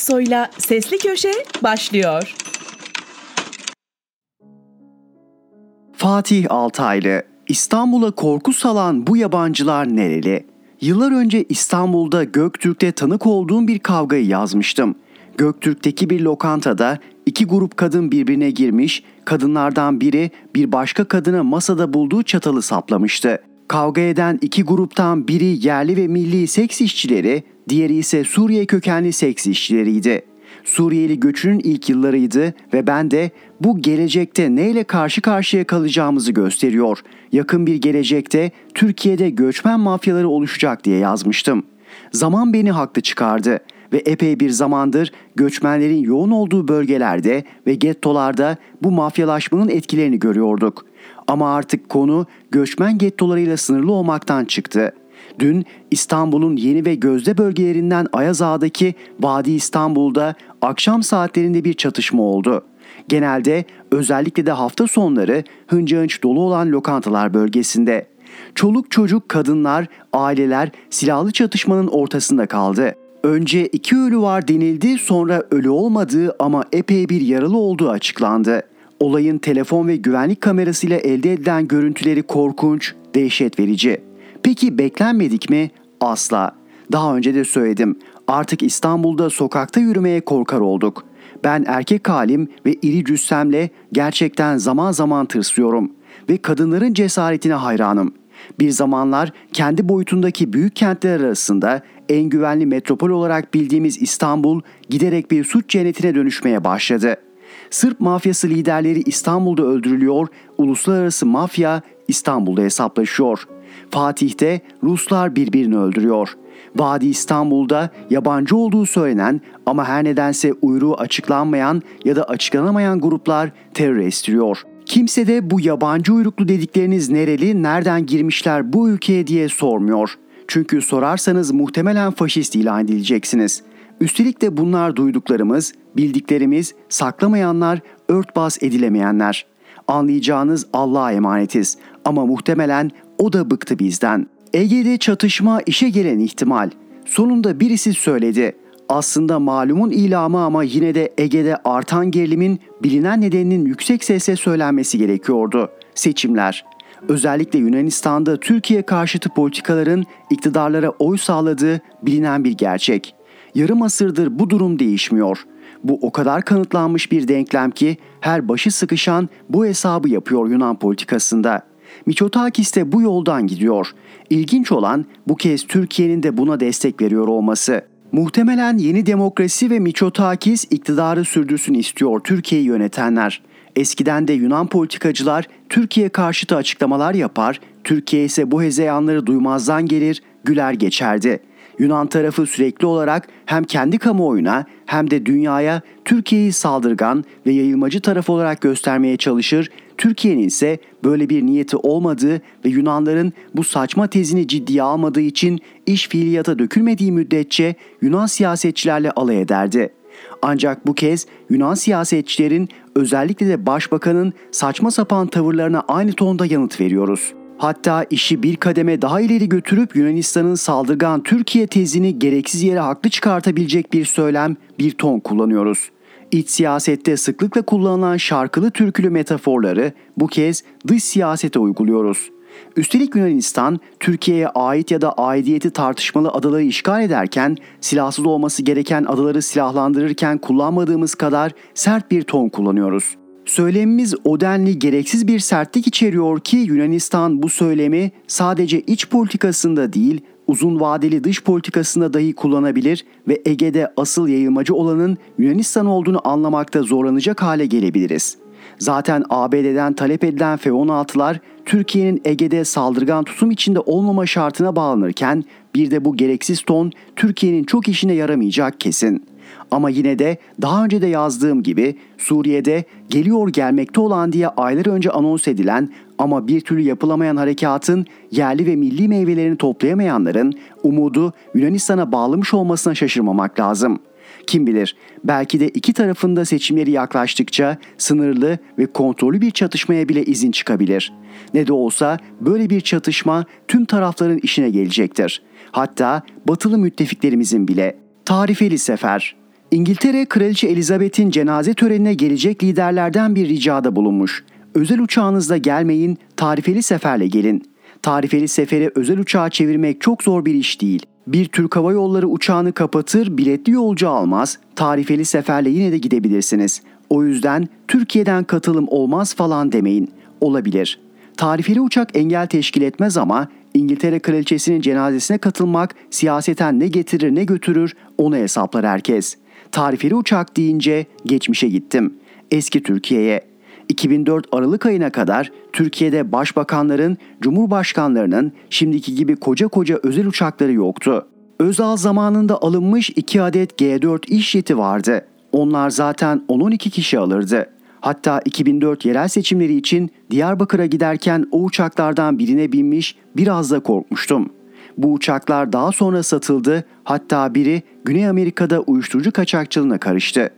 Aksoy'la Sesli Köşe başlıyor. Fatih Altaylı İstanbul'a korku salan bu yabancılar nereli? Yıllar önce İstanbul'da Göktürk'te tanık olduğum bir kavgayı yazmıştım. Göktürk'teki bir lokantada iki grup kadın birbirine girmiş, kadınlardan biri bir başka kadına masada bulduğu çatalı saplamıştı. Kavga eden iki gruptan biri yerli ve milli seks işçileri, diğeri ise Suriye kökenli seks işçileriydi. Suriyeli göçünün ilk yıllarıydı ve ben de bu gelecekte neyle karşı karşıya kalacağımızı gösteriyor. Yakın bir gelecekte Türkiye'de göçmen mafyaları oluşacak diye yazmıştım. Zaman beni haklı çıkardı ve epey bir zamandır göçmenlerin yoğun olduğu bölgelerde ve gettolarda bu mafyalaşmanın etkilerini görüyorduk. Ama artık konu göçmen gettolarıyla sınırlı olmaktan çıktı. Dün İstanbul'un yeni ve gözde bölgelerinden Ayaz Ağa'daki Vadi İstanbul'da akşam saatlerinde bir çatışma oldu. Genelde özellikle de hafta sonları hınca hınç dolu olan lokantalar bölgesinde. Çoluk çocuk, kadınlar, aileler silahlı çatışmanın ortasında kaldı. Önce iki ölü var denildi sonra ölü olmadığı ama epey bir yaralı olduğu açıklandı. Olayın telefon ve güvenlik kamerasıyla elde edilen görüntüleri korkunç, dehşet verici. Peki beklenmedik mi? Asla. Daha önce de söyledim. Artık İstanbul'da sokakta yürümeye korkar olduk. Ben erkek halim ve iri cüssemle gerçekten zaman zaman tırsıyorum ve kadınların cesaretine hayranım. Bir zamanlar kendi boyutundaki büyük kentler arasında en güvenli metropol olarak bildiğimiz İstanbul giderek bir suç cennetine dönüşmeye başladı. Sırp mafyası liderleri İstanbul'da öldürülüyor, uluslararası mafya İstanbul'da hesaplaşıyor. Fatih'te Ruslar birbirini öldürüyor. Vadi İstanbul'da yabancı olduğu söylenen ama her nedense uyruğu açıklanmayan ya da açıklanamayan gruplar terör estiriyor. Kimse de bu yabancı uyruklu dedikleriniz nereli, nereden girmişler bu ülkeye diye sormuyor. Çünkü sorarsanız muhtemelen faşist ilan edileceksiniz. Üstelik de bunlar duyduklarımız, bildiklerimiz, saklamayanlar, örtbas edilemeyenler. Anlayacağınız Allah'a emanetiz ama muhtemelen o da bıktı bizden. Ege'de çatışma işe gelen ihtimal. Sonunda birisi söyledi. Aslında malumun ilamı ama yine de Ege'de artan gerilimin bilinen nedeninin yüksek sesle söylenmesi gerekiyordu. Seçimler. Özellikle Yunanistan'da Türkiye karşıtı politikaların iktidarlara oy sağladığı bilinen bir gerçek. Yarım asırdır bu durum değişmiyor. Bu o kadar kanıtlanmış bir denklem ki her başı sıkışan bu hesabı yapıyor Yunan politikasında. Miçotakis de bu yoldan gidiyor. İlginç olan bu kez Türkiye'nin de buna destek veriyor olması. Muhtemelen yeni demokrasi ve Miçotakis iktidarı sürdürsün istiyor Türkiye'yi yönetenler. Eskiden de Yunan politikacılar Türkiye karşıtı açıklamalar yapar, Türkiye ise bu hezeyanları duymazdan gelir, güler geçerdi. Yunan tarafı sürekli olarak hem kendi kamuoyuna hem de dünyaya Türkiye'yi saldırgan ve yayılmacı taraf olarak göstermeye çalışır. Türkiye'nin ise böyle bir niyeti olmadığı ve Yunanların bu saçma tezini ciddiye almadığı için iş fiiliyata dökülmediği müddetçe Yunan siyasetçilerle alay ederdi. Ancak bu kez Yunan siyasetçilerin özellikle de başbakanın saçma sapan tavırlarına aynı tonda yanıt veriyoruz. Hatta işi bir kademe daha ileri götürüp Yunanistan'ın saldırgan Türkiye tezini gereksiz yere haklı çıkartabilecek bir söylem, bir ton kullanıyoruz. İç siyasette sıklıkla kullanılan şarkılı türkülü metaforları bu kez dış siyasete uyguluyoruz. Üstelik Yunanistan, Türkiye'ye ait ya da aidiyeti tartışmalı adaları işgal ederken, silahsız olması gereken adaları silahlandırırken kullanmadığımız kadar sert bir ton kullanıyoruz. Söylemimiz o denli gereksiz bir sertlik içeriyor ki Yunanistan bu söylemi sadece iç politikasında değil, uzun vadeli dış politikasında dahi kullanabilir ve Ege'de asıl yayılmacı olanın Yunanistan olduğunu anlamakta zorlanacak hale gelebiliriz. Zaten ABD'den talep edilen F-16'lar Türkiye'nin Ege'de saldırgan tutum içinde olmama şartına bağlanırken bir de bu gereksiz ton Türkiye'nin çok işine yaramayacak kesin. Ama yine de daha önce de yazdığım gibi Suriye'de geliyor gelmekte olan diye aylar önce anons edilen ama bir türlü yapılamayan harekatın yerli ve milli meyvelerini toplayamayanların umudu Yunanistan'a bağlamış olmasına şaşırmamak lazım. Kim bilir belki de iki tarafında seçimleri yaklaştıkça sınırlı ve kontrollü bir çatışmaya bile izin çıkabilir. Ne de olsa böyle bir çatışma tüm tarafların işine gelecektir. Hatta batılı müttefiklerimizin bile. Tarifeli sefer İngiltere Kraliçe Elizabeth'in cenaze törenine gelecek liderlerden bir ricada bulunmuş. Özel uçağınızda gelmeyin, tarifeli seferle gelin. Tarifeli seferi özel uçağa çevirmek çok zor bir iş değil. Bir Türk Hava Yolları uçağını kapatır, biletli yolcu almaz, tarifeli seferle yine de gidebilirsiniz. O yüzden Türkiye'den katılım olmaz falan demeyin. Olabilir. Tarifeli uçak engel teşkil etmez ama İngiltere Kraliçesi'nin cenazesine katılmak siyaseten ne getirir ne götürür onu hesaplar herkes. Tarifeli uçak deyince geçmişe gittim. Eski Türkiye'ye. 2004 Aralık ayına kadar Türkiye'de başbakanların, cumhurbaşkanlarının şimdiki gibi koca koca özel uçakları yoktu. Özal zamanında alınmış 2 adet G4 iş jeti vardı. Onlar zaten 10-12 kişi alırdı. Hatta 2004 yerel seçimleri için Diyarbakır'a giderken o uçaklardan birine binmiş biraz da korkmuştum. Bu uçaklar daha sonra satıldı hatta biri Güney Amerika'da uyuşturucu kaçakçılığına karıştı.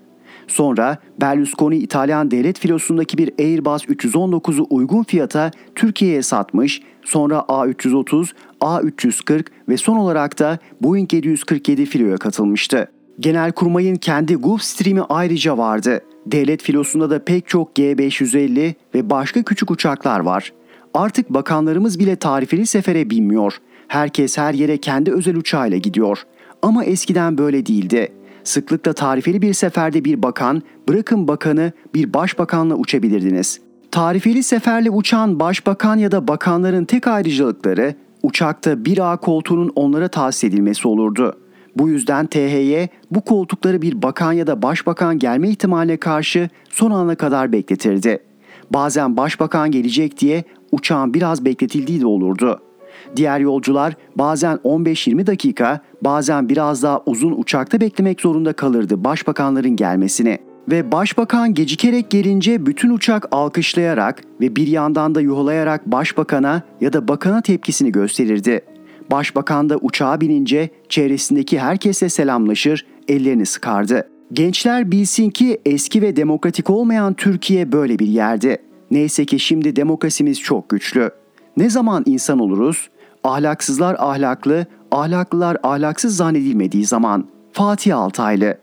Sonra Berlusconi İtalyan devlet filosundaki bir Airbus 319'u uygun fiyata Türkiye'ye satmış, sonra A330, A340 ve son olarak da Boeing 747 filoya katılmıştı. Genelkurmay'ın kendi Gulfstream'i ayrıca vardı. Devlet filosunda da pek çok G550 ve başka küçük uçaklar var. Artık bakanlarımız bile tarifeli sefere binmiyor. Herkes her yere kendi özel uçağıyla gidiyor. Ama eskiden böyle değildi. Sıklıkla tarifeli bir seferde bir bakan, bırakın bakanı bir başbakanla uçabilirdiniz. Tarifeli seferle uçan başbakan ya da bakanların tek ayrıcalıkları uçakta bir A koltuğunun onlara tahsis edilmesi olurdu. Bu yüzden THY bu koltukları bir bakan ya da başbakan gelme ihtimaline karşı son ana kadar bekletirdi. Bazen başbakan gelecek diye uçağın biraz bekletildiği de olurdu. Diğer yolcular bazen 15-20 dakika, bazen biraz daha uzun uçakta beklemek zorunda kalırdı başbakanların gelmesini. Ve başbakan gecikerek gelince bütün uçak alkışlayarak ve bir yandan da yuhalayarak başbakana ya da bakana tepkisini gösterirdi. Başbakan da uçağa binince çevresindeki herkese selamlaşır, ellerini sıkardı. Gençler bilsin ki eski ve demokratik olmayan Türkiye böyle bir yerdi. Neyse ki şimdi demokrasimiz çok güçlü. Ne zaman insan oluruz? Ahlaksızlar ahlaklı, ahlaklılar ahlaksız zannedilmediği zaman. Fatih Altaylı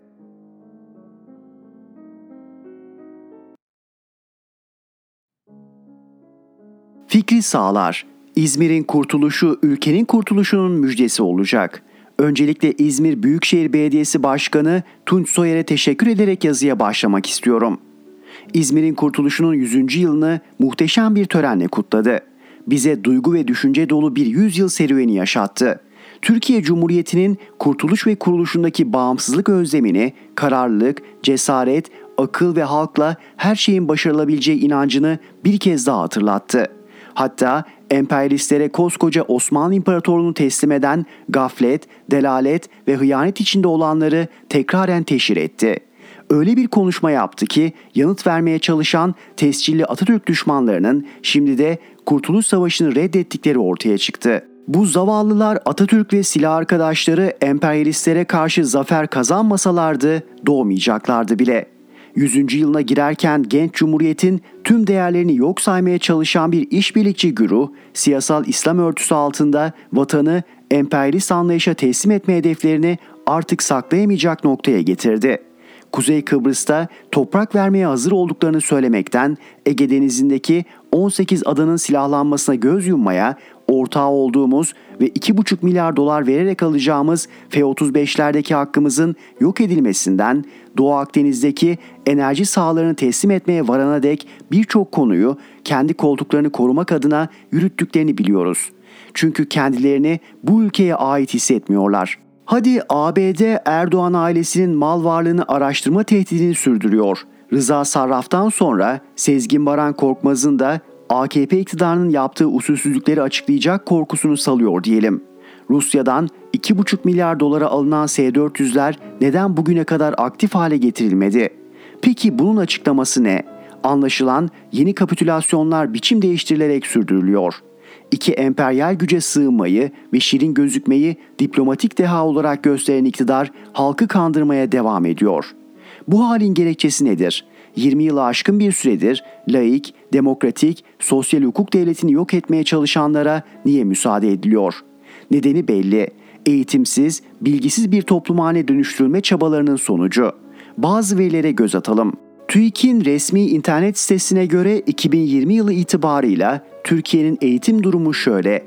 Fikri sağlar. İzmir'in kurtuluşu ülkenin kurtuluşunun müjdesi olacak. Öncelikle İzmir Büyükşehir Belediyesi Başkanı Tunç Soyer'e teşekkür ederek yazıya başlamak istiyorum. İzmir'in kurtuluşunun 100. yılını muhteşem bir törenle kutladı. Bize duygu ve düşünce dolu bir yüzyıl serüveni yaşattı. Türkiye Cumhuriyeti'nin kurtuluş ve kuruluşundaki bağımsızlık özlemini, kararlılık, cesaret, akıl ve halkla her şeyin başarılabileceği inancını bir kez daha hatırlattı. Hatta emperyalistlere koskoca Osmanlı İmparatorluğunu teslim eden gaflet, delalet ve hıyanet içinde olanları tekraren teşhir etti. Öyle bir konuşma yaptı ki yanıt vermeye çalışan tescilli Atatürk düşmanlarının şimdi de Kurtuluş Savaşı'nı reddettikleri ortaya çıktı. Bu zavallılar Atatürk ve silah arkadaşları emperyalistlere karşı zafer kazanmasalardı doğmayacaklardı bile.'' 100. yılına girerken genç cumhuriyetin tüm değerlerini yok saymaya çalışan bir işbirlikçi güruh, siyasal İslam örtüsü altında vatanı emperyalist anlayışa teslim etme hedeflerini artık saklayamayacak noktaya getirdi. Kuzey Kıbrıs'ta toprak vermeye hazır olduklarını söylemekten Ege Denizi'ndeki 18 adanın silahlanmasına göz yummaya, ortağı olduğumuz ve 2,5 milyar dolar vererek alacağımız F-35'lerdeki hakkımızın yok edilmesinden Doğu Akdeniz'deki enerji sahalarını teslim etmeye varana dek birçok konuyu kendi koltuklarını korumak adına yürüttüklerini biliyoruz. Çünkü kendilerini bu ülkeye ait hissetmiyorlar. Hadi ABD Erdoğan ailesinin mal varlığını araştırma tehdidini sürdürüyor. Rıza Sarraf'tan sonra Sezgin Baran Korkmaz'ın da AKP iktidarının yaptığı usulsüzlükleri açıklayacak korkusunu salıyor diyelim. Rusya'dan 2,5 milyar dolara alınan S-400'ler neden bugüne kadar aktif hale getirilmedi? Peki bunun açıklaması ne? Anlaşılan yeni kapitülasyonlar biçim değiştirilerek sürdürülüyor. İki emperyal güce sığınmayı ve şirin gözükmeyi diplomatik deha olarak gösteren iktidar halkı kandırmaya devam ediyor. Bu halin gerekçesi nedir? 20 yılı aşkın bir süredir laik, demokratik, sosyal hukuk devletini yok etmeye çalışanlara niye müsaade ediliyor? Nedeni belli. Eğitimsiz, bilgisiz bir toplum haline dönüştürülme çabalarının sonucu. Bazı verilere göz atalım. TÜİK'in resmi internet sitesine göre 2020 yılı itibarıyla Türkiye'nin eğitim durumu şöyle.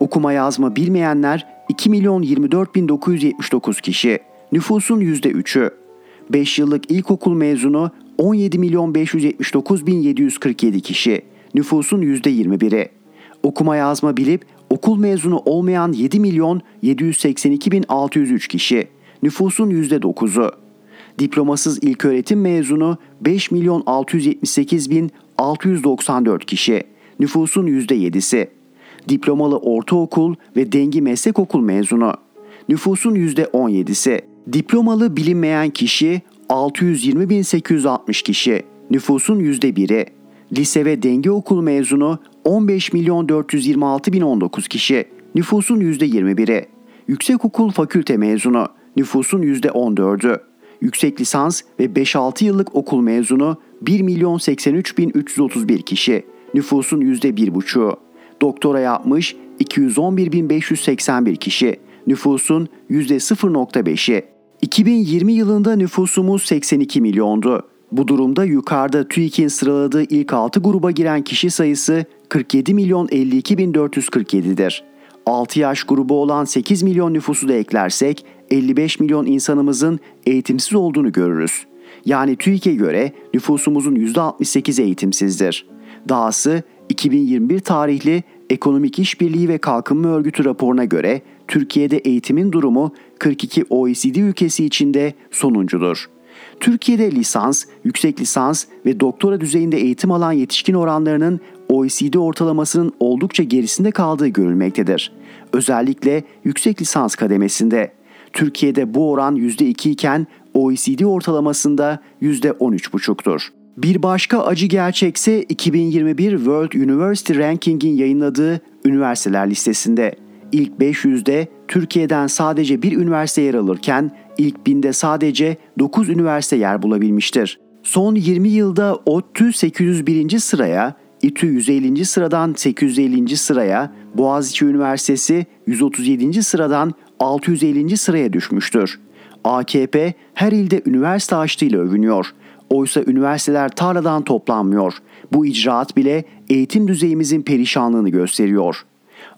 Okuma yazma bilmeyenler 2 milyon 24 bin 979 kişi. Nüfusun %3'ü. 5 yıllık ilkokul mezunu 17 milyon 579 bin 747 kişi. Nüfusun %21'i. Okuma yazma bilip okul mezunu olmayan 7 milyon 782 bin 603 kişi. Nüfusun %9'u. Diplomasız ilköğretim mezunu 5 milyon 678 bin 694 kişi. Nüfusun %7'si. Diplomalı ortaokul ve dengi meslek okul mezunu. Nüfusun %17'si. Diplomalı bilinmeyen kişi 620.860 kişi. Nüfusun %1'i. Lise ve denge okul mezunu 15 milyon 426 bin 19 kişi. Nüfusun %21'i. Yüksekokul fakülte mezunu. Nüfusun %14'ü. Yüksek lisans ve 5-6 yıllık okul mezunu 1 milyon 83 bin 331 kişi. Nüfusun %1,5'u. Doktora yapmış 211 bin 581 kişi. Nüfusun %0,5'i. 2020 yılında nüfusumuz 82 milyondu. Bu durumda yukarıda TÜİK'in sıraladığı ilk 6 gruba giren kişi sayısı 47 milyon 52 bin 447'dir. 6 yaş grubu olan 8 milyon nüfusu da eklersek 55 milyon insanımızın eğitimsiz olduğunu görürüz. Yani TÜİK'e göre nüfusumuzun %68 eğitimsizdir. Dahası 2021 tarihli Ekonomik İşbirliği ve Kalkınma Örgütü raporuna göre Türkiye'de eğitimin durumu 42 OECD ülkesi içinde sonuncudur. Türkiye'de lisans, yüksek lisans ve doktora düzeyinde eğitim alan yetişkin oranlarının OECD ortalamasının oldukça gerisinde kaldığı görülmektedir. Özellikle yüksek lisans kademesinde. Türkiye'de bu oran %2 iken OECD ortalamasında %13,5'tur. Bir başka acı gerçekse 2021 World University Ranking'in yayınladığı üniversiteler listesinde. İlk 500'de Türkiye'den sadece bir üniversite yer alırken ilk 1000'de sadece 9 üniversite yer bulabilmiştir. Son 20 yılda ODTÜ 801. sıraya, İTÜ 150. sıradan 850. sıraya, Boğaziçi Üniversitesi 137. sıradan 650. sıraya düşmüştür. AKP her ilde üniversite açtığıyla övünüyor. Oysa üniversiteler tarladan toplanmıyor. Bu icraat bile eğitim düzeyimizin perişanlığını gösteriyor.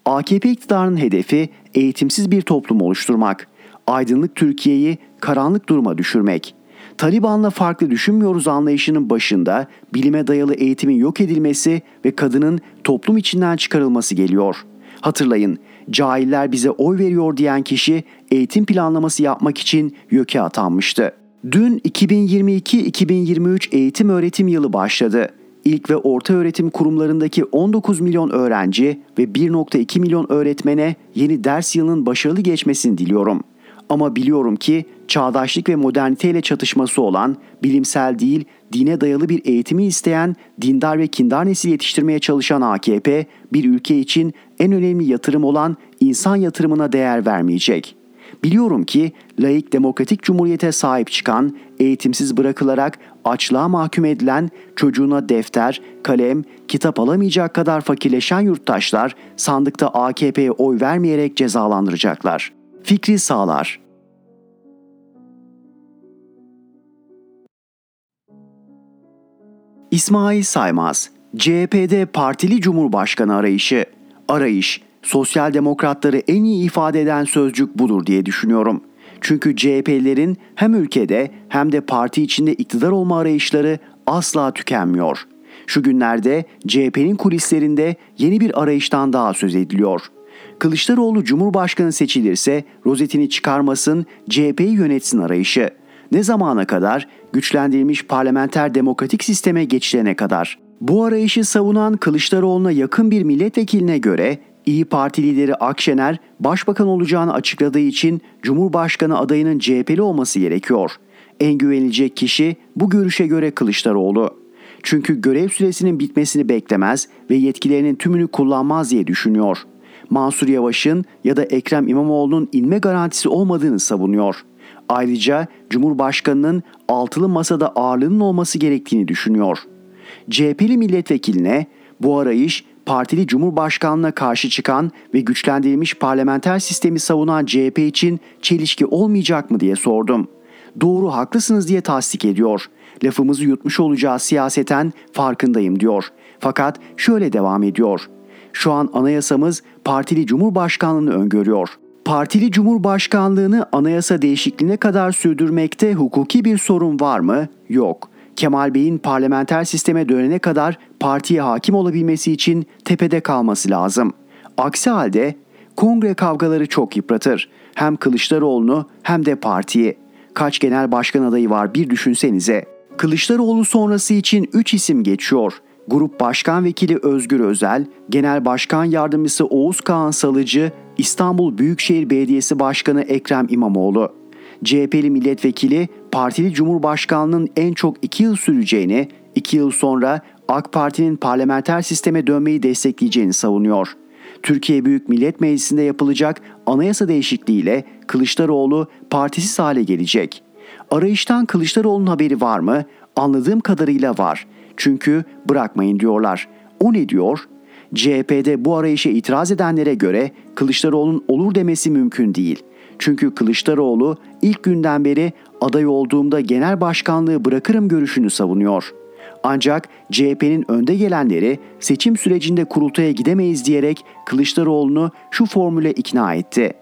AKP iktidarının hedefi eğitimsiz bir toplum oluşturmak. Aydınlık Türkiye'yi karanlık duruma düşürmek. Taliban'la farklı düşünmüyoruz anlayışının başında bilime dayalı eğitimin yok edilmesi ve kadının toplum içinden çıkarılması geliyor. Hatırlayın, cahiller bize oy veriyor diyen kişi eğitim planlaması yapmak için YÖK'e atanmıştı. Dün 2022-2023 eğitim öğretim yılı başladı. İlk ve orta öğretim kurumlarındaki 19 milyon öğrenci ve 1.2 milyon öğretmene yeni ders yılının başarılı geçmesini diliyorum. Ama biliyorum ki çağdaşlık ve moderniteyle çatışması olan, bilimsel değil, dine dayalı bir eğitimi isteyen, dindar ve kindar nesil yetiştirmeye çalışan AKP, bir ülke için en önemli yatırım olan insan yatırımına değer vermeyecek. Biliyorum ki laik demokratik cumhuriyete sahip çıkan, eğitimsiz bırakılarak açlığa mahkum edilen, çocuğuna defter, kalem, kitap alamayacak kadar fakirleşen yurttaşlar sandıkta AKP'ye oy vermeyerek cezalandıracaklar. Fikri sağlar. İsmail Saymaz, CHP'de partili cumhurbaşkanı arayışı. Arayış, sosyal demokratları en iyi ifade eden sözcük budur diye düşünüyorum. Çünkü CHP'lerin hem ülkede hem de parti içinde iktidar olma arayışları asla tükenmiyor. Şu günlerde CHP'nin kulislerinde yeni bir arayıştan daha söz ediliyor. Kılıçdaroğlu Cumhurbaşkanı seçilirse rozetini çıkarmasın, CHP'yi yönetsin arayışı. Ne zamana kadar? Güçlendirilmiş parlamenter demokratik sisteme geçilene kadar. Bu arayışı savunan Kılıçdaroğlu'na yakın bir milletvekiline göre İyi Parti lideri Akşener başbakan olacağını açıkladığı için Cumhurbaşkanı adayının CHP'li olması gerekiyor. En güvenilecek kişi bu görüşe göre Kılıçdaroğlu. Çünkü görev süresinin bitmesini beklemez ve yetkilerinin tümünü kullanmaz diye düşünüyor. Mansur Yavaş'ın ya da Ekrem İmamoğlu'nun inme garantisi olmadığını savunuyor. Ayrıca Cumhurbaşkanının altılı masada ağırlığının olması gerektiğini düşünüyor. CHP'li milletvekiline bu arayış partili cumhurbaşkanlığına karşı çıkan ve güçlendirilmiş parlamenter sistemi savunan CHP için çelişki olmayacak mı diye sordum. Doğru haklısınız diye tasdik ediyor. Lafımızı yutmuş olacağı siyaseten farkındayım diyor. Fakat şöyle devam ediyor. Şu an anayasamız partili cumhurbaşkanlığını öngörüyor. Partili cumhurbaşkanlığını anayasa değişikliğine kadar sürdürmekte hukuki bir sorun var mı? Yok. Kemal Bey'in parlamenter sisteme dönene kadar partiye hakim olabilmesi için tepede kalması lazım. Aksi halde kongre kavgaları çok yıpratır. Hem Kılıçdaroğlu'nu hem de partiyi. Kaç genel başkan adayı var bir düşünsenize. Kılıçdaroğlu sonrası için 3 isim geçiyor. Grup Başkan Vekili Özgür Özel, Genel Başkan Yardımcısı Oğuz Kağan Salıcı, İstanbul Büyükşehir Belediyesi Başkanı Ekrem İmamoğlu. CHP'li milletvekili partili cumhurbaşkanlığının en çok 2 yıl süreceğini, 2 yıl sonra AK Parti'nin parlamenter sisteme dönmeyi destekleyeceğini savunuyor. Türkiye Büyük Millet Meclisi'nde yapılacak anayasa değişikliğiyle Kılıçdaroğlu partisiz hale gelecek. Arayıştan Kılıçdaroğlu'nun haberi var mı? Anladığım kadarıyla var. Çünkü bırakmayın diyorlar. O ne diyor? CHP'de bu arayışa itiraz edenlere göre Kılıçdaroğlu'nun olur demesi mümkün değil. Çünkü Kılıçdaroğlu ilk günden beri aday olduğumda genel başkanlığı bırakırım görüşünü savunuyor. Ancak CHP'nin önde gelenleri seçim sürecinde kurultaya gidemeyiz diyerek Kılıçdaroğlu'nu şu formüle ikna etti.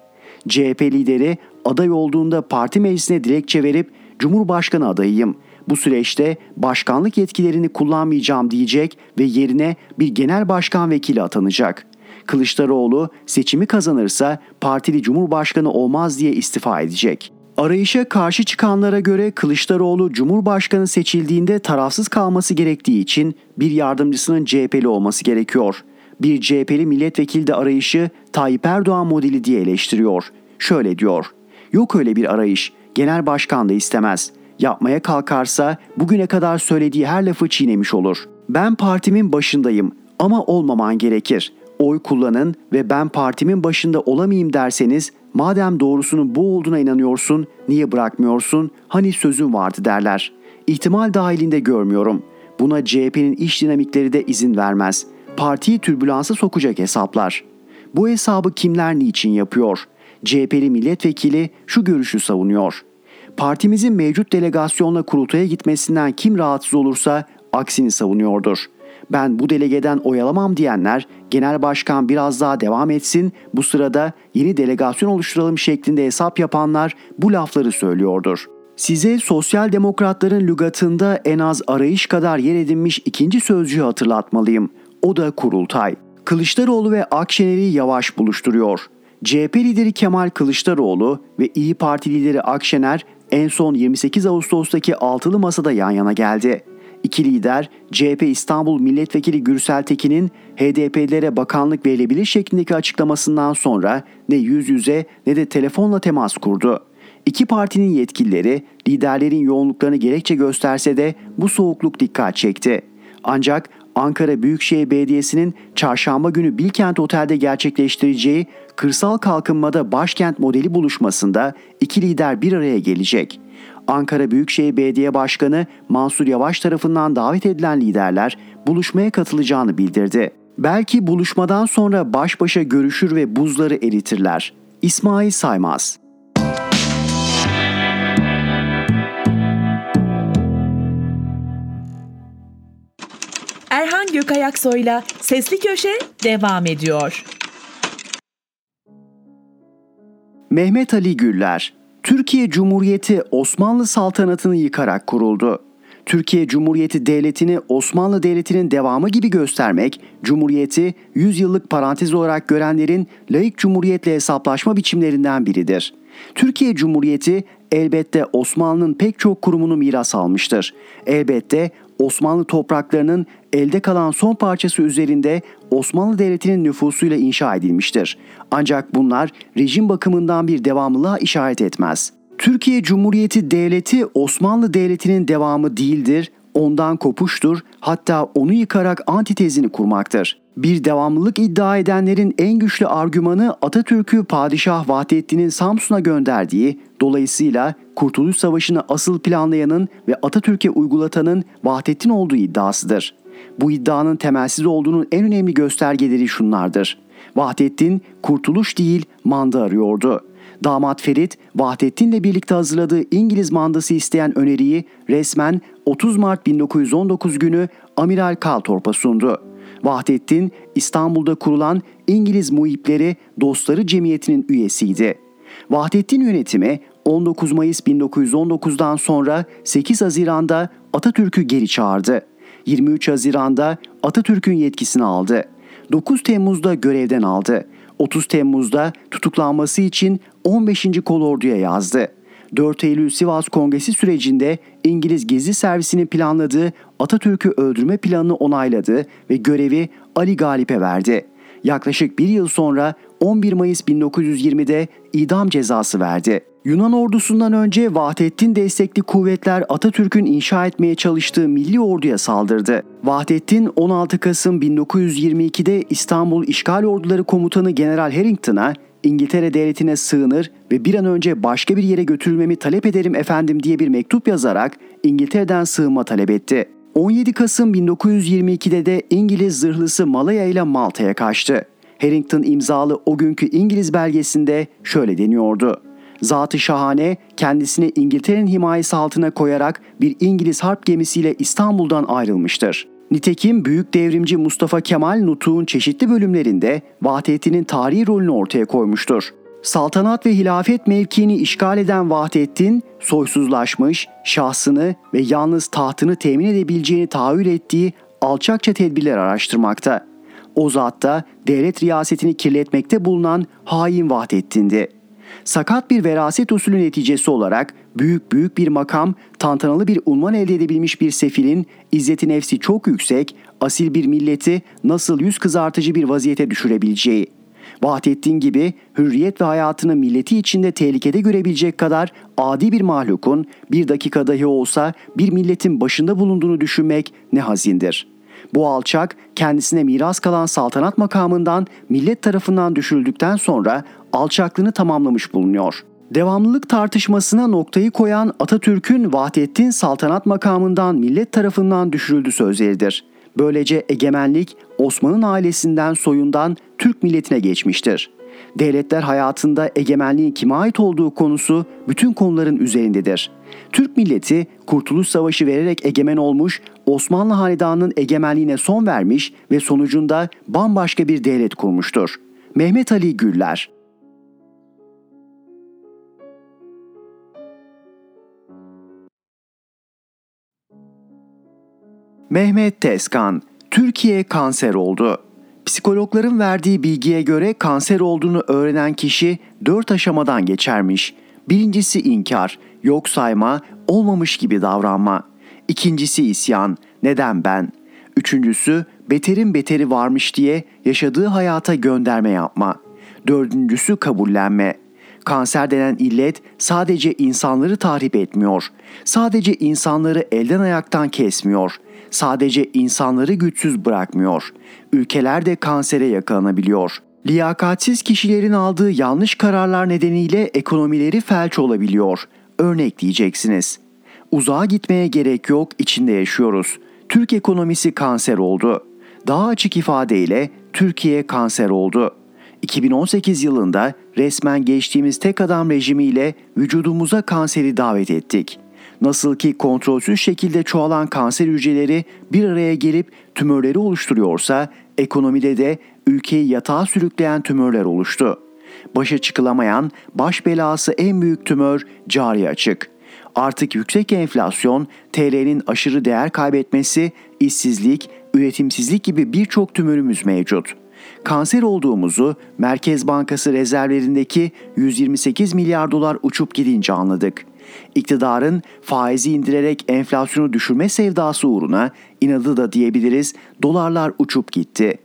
CHP lideri aday olduğunda parti meclisine dilekçe verip Cumhurbaşkanı adayıyım. Bu süreçte başkanlık yetkilerini kullanmayacağım diyecek ve yerine bir genel başkan vekili atanacak. Kılıçdaroğlu seçimi kazanırsa partili cumhurbaşkanı olmaz diye istifa edecek. Arayışa karşı çıkanlara göre Kılıçdaroğlu Cumhurbaşkanı seçildiğinde tarafsız kalması gerektiği için bir yardımcısının CHP'li olması gerekiyor. Bir CHP'li milletvekili de arayışı Tayyip Erdoğan modeli diye eleştiriyor. Şöyle diyor. Yok öyle bir arayış. Genel başkan da istemez. Yapmaya kalkarsa bugüne kadar söylediği her lafı çiğnemiş olur. Ben partimin başındayım ama olmaman gerekir. Oy kullanın ve ben partimin başında olamayayım derseniz madem doğrusunun bu olduğuna inanıyorsun niye bırakmıyorsun hani sözün vardı derler. İhtimal dahilinde görmüyorum. Buna CHP'nin iş dinamikleri de izin vermez. Partiyi türbülansa sokacak hesaplar. Bu hesabı kimler niçin yapıyor? CHP'li milletvekili şu görüşü savunuyor. Partimizin mevcut delegasyonla kurultaya gitmesinden kim rahatsız olursa aksini savunuyordur. Ben bu delegeden oyalamam diyenler genel başkan biraz daha devam etsin bu sırada yeni delegasyon oluşturalım şeklinde hesap yapanlar bu lafları söylüyordur. Size sosyal demokratların lügatında en az arayış kadar yer edinmiş ikinci sözcüğü hatırlatmalıyım. O da kurultay. Kılıçdaroğlu ve Akşener'i yavaş buluşturuyor. CHP lideri Kemal Kılıçdaroğlu ve İyi Parti lideri Akşener en son 28 Ağustos'taki altılı masada yan yana geldi. İki lider CHP İstanbul Milletvekili Gürsel Tekin'in HDP'lilere bakanlık verilebilir şeklindeki açıklamasından sonra ne yüz yüze ne de telefonla temas kurdu. İki partinin yetkilileri liderlerin yoğunluklarını gerekçe gösterse de bu soğukluk dikkat çekti. Ancak Ankara Büyükşehir Belediyesi'nin çarşamba günü Bilkent Otel'de gerçekleştireceği kırsal kalkınmada başkent modeli buluşmasında iki lider bir araya gelecek. Ankara Büyükşehir Belediye Başkanı Mansur Yavaş tarafından davet edilen liderler buluşmaya katılacağını bildirdi. Belki buluşmadan sonra baş başa görüşür ve buzları eritirler. İsmail Saymaz Erhan Gökayaksoy'la Sesli Köşe devam ediyor. Mehmet Ali Güller Türkiye Cumhuriyeti Osmanlı saltanatını yıkarak kuruldu. Türkiye Cumhuriyeti Devleti'ni Osmanlı Devleti'nin devamı gibi göstermek, Cumhuriyeti 100 yıllık parantez olarak görenlerin laik cumhuriyetle hesaplaşma biçimlerinden biridir. Türkiye Cumhuriyeti elbette Osmanlı'nın pek çok kurumunu miras almıştır. Elbette Osmanlı topraklarının elde kalan son parçası üzerinde Osmanlı Devleti'nin nüfusuyla inşa edilmiştir. Ancak bunlar rejim bakımından bir devamlılığa işaret etmez. Türkiye Cumhuriyeti Devleti Osmanlı Devleti'nin devamı değildir, ondan kopuştur, hatta onu yıkarak antitezini kurmaktır. Bir devamlılık iddia edenlerin en güçlü argümanı Atatürk'ü Padişah Vahdettin'in Samsun'a gönderdiği, dolayısıyla Kurtuluş Savaşı'nı asıl planlayanın ve Atatürk'e uygulatanın Vahdettin olduğu iddiasıdır. Bu iddianın temelsiz olduğunun en önemli göstergeleri şunlardır. Vahdettin kurtuluş değil manda arıyordu. Damat Ferit, Vahdettin'le birlikte hazırladığı İngiliz mandası isteyen öneriyi resmen 30 Mart 1919 günü Amiral Kaltorp'a sundu. Vahdettin, İstanbul'da kurulan İngiliz Muhipleri Dostları Cemiyeti'nin üyesiydi. Vahdettin yönetimi 19 Mayıs 1919'dan sonra 8 Haziran'da Atatürk'ü geri çağırdı. 23 Haziran'da Atatürk'ün yetkisini aldı. 9 Temmuz'da görevden aldı. 30 Temmuz'da tutuklanması için 15. Kolordu'ya yazdı. 4 Eylül Sivas Kongresi sürecinde İngiliz gizli servisinin planladığı Atatürk'ü öldürme planını onayladı ve görevi Ali Galip'e verdi. Yaklaşık bir yıl sonra 11 Mayıs 1920'de idam cezası verdi. Yunan ordusundan önce Vahdettin destekli kuvvetler Atatürk'ün inşa etmeye çalıştığı milli orduya saldırdı. Vahdettin 16 Kasım 1922'de İstanbul İşgal Orduları Komutanı General Harrington'a İngiltere devletine sığınır ve bir an önce başka bir yere götürülmemi talep ederim efendim diye bir mektup yazarak İngiltere'den sığınma talep etti. 17 Kasım 1922'de de İngiliz zırhlısı Malaya ile Malta'ya kaçtı. Harrington imzalı o günkü İngiliz belgesinde şöyle deniyordu. Zatı şahane kendisini İngiltere'nin himayesi altına koyarak bir İngiliz harp gemisiyle İstanbul'dan ayrılmıştır. Nitekim büyük devrimci Mustafa Kemal Nutuk'un çeşitli bölümlerinde Vahdettin'in tarihi rolünü ortaya koymuştur. Saltanat ve hilafet mevkiini işgal eden Vahdettin, soysuzlaşmış, şahsını ve yalnız tahtını temin edebileceğini tahayyül ettiği alçakça tedbirler araştırmakta. O zat da devlet riyasetini kirletmekte bulunan hain Vahdettin'di. Sakat bir veraset usulü neticesi olarak büyük büyük bir makam, tantanalı bir unvan elde edebilmiş bir sefilin izzeti nefsi çok yüksek, asil bir milleti nasıl yüz kızartıcı bir vaziyete düşürebileceği. Vahdettin gibi hürriyet ve hayatını milleti içinde tehlikede görebilecek kadar adi bir mahlukun bir dakika dahi olsa bir milletin başında bulunduğunu düşünmek ne hazindir.'' Bu alçak kendisine miras kalan saltanat makamından millet tarafından düşürüldükten sonra alçaklığını tamamlamış bulunuyor. Devamlılık tartışmasına noktayı koyan Atatürk'ün Vahdettin saltanat makamından millet tarafından düşürüldü sözleridir. Böylece egemenlik Osman'ın ailesinden soyundan Türk milletine geçmiştir. Devletler hayatında egemenliğin kime ait olduğu konusu bütün konuların üzerindedir. Türk milleti Kurtuluş Savaşı vererek egemen olmuş, Osmanlı Hanedanı'nın egemenliğine son vermiş ve sonucunda bambaşka bir devlet kurmuştur. Mehmet Ali Güller Mehmet Tezkan, Türkiye kanser oldu. Psikologların verdiği bilgiye göre kanser olduğunu öğrenen kişi dört aşamadan geçermiş. Birincisi inkar, yok sayma, olmamış gibi davranma. İkincisi isyan, neden ben? Üçüncüsü beterin beteri varmış diye yaşadığı hayata gönderme yapma. Dördüncüsü kabullenme. Kanser denen illet sadece insanları tahrip etmiyor. Sadece insanları elden ayaktan kesmiyor. Sadece insanları güçsüz bırakmıyor. Ülkeler de kansere yakalanabiliyor. Liyakatsiz kişilerin aldığı yanlış kararlar nedeniyle ekonomileri felç olabiliyor. Örnek diyeceksiniz. Uzağa gitmeye gerek yok, içinde yaşıyoruz. Türk ekonomisi kanser oldu. Daha açık ifadeyle Türkiye kanser oldu. 2018 yılında resmen geçtiğimiz tek adam rejimiyle vücudumuza kanseri davet ettik. Nasıl ki kontrolsüz şekilde çoğalan kanser hücreleri bir araya gelip tümörleri oluşturuyorsa, ekonomide de ülkeyi yatağa sürükleyen tümörler oluştu. Başa çıkılamayan, baş belası en büyük tümör cari açık. Artık yüksek enflasyon, TL'nin aşırı değer kaybetmesi, işsizlik, üretimsizlik gibi birçok tümörümüz mevcut. Kanser olduğumuzu Merkez Bankası rezervlerindeki 128 milyar dolar uçup gidince anladık. İktidarın faizi indirerek enflasyonu düşürme sevdası uğruna inadı da diyebiliriz dolarlar uçup gitti.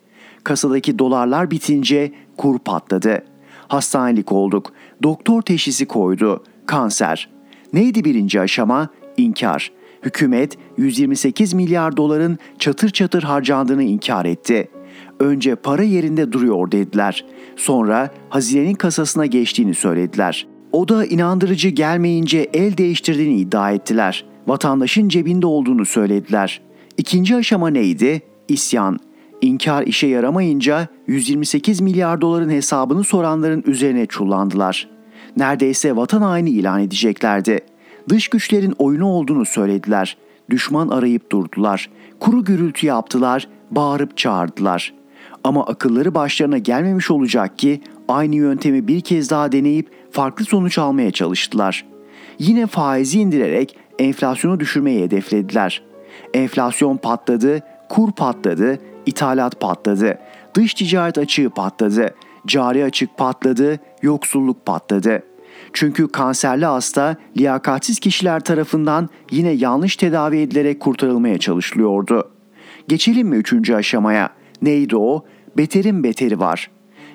Kasadaki dolarlar bitince kur patladı. Hastanelik olduk. Doktor teşhisi koydu. Kanser. Neydi birinci aşama? İnkar. Hükümet 128 milyar doların çatır çatır harcandığını inkar etti. Önce para yerinde duruyor dediler. Sonra hazinenin kasasına geçtiğini söylediler. O da inandırıcı gelmeyince el değiştirdiğini iddia ettiler. Vatandaşın cebinde olduğunu söylediler. İkinci aşama neydi? isyan. İnkar işe yaramayınca 128 milyar doların hesabını soranların üzerine çullandılar. Neredeyse vatan haini ilan edeceklerdi. Dış güçlerin oyunu olduğunu söylediler. Düşman arayıp durdular. Kuru gürültü yaptılar, bağırıp çağırdılar. Ama akılları başlarına gelmemiş olacak ki aynı yöntemi bir kez daha deneyip farklı sonuç almaya çalıştılar. Yine faizi indirerek enflasyonu düşürmeyi hedeflediler. Enflasyon patladı, kur patladı, ithalat patladı, dış ticaret açığı patladı, cari açık patladı, yoksulluk patladı. Çünkü kanserli hasta liyakatsiz kişiler tarafından yine yanlış tedavi edilerek kurtarılmaya çalışılıyordu. Geçelim mi üçüncü aşamaya? Neydi o? Beterin beteri var.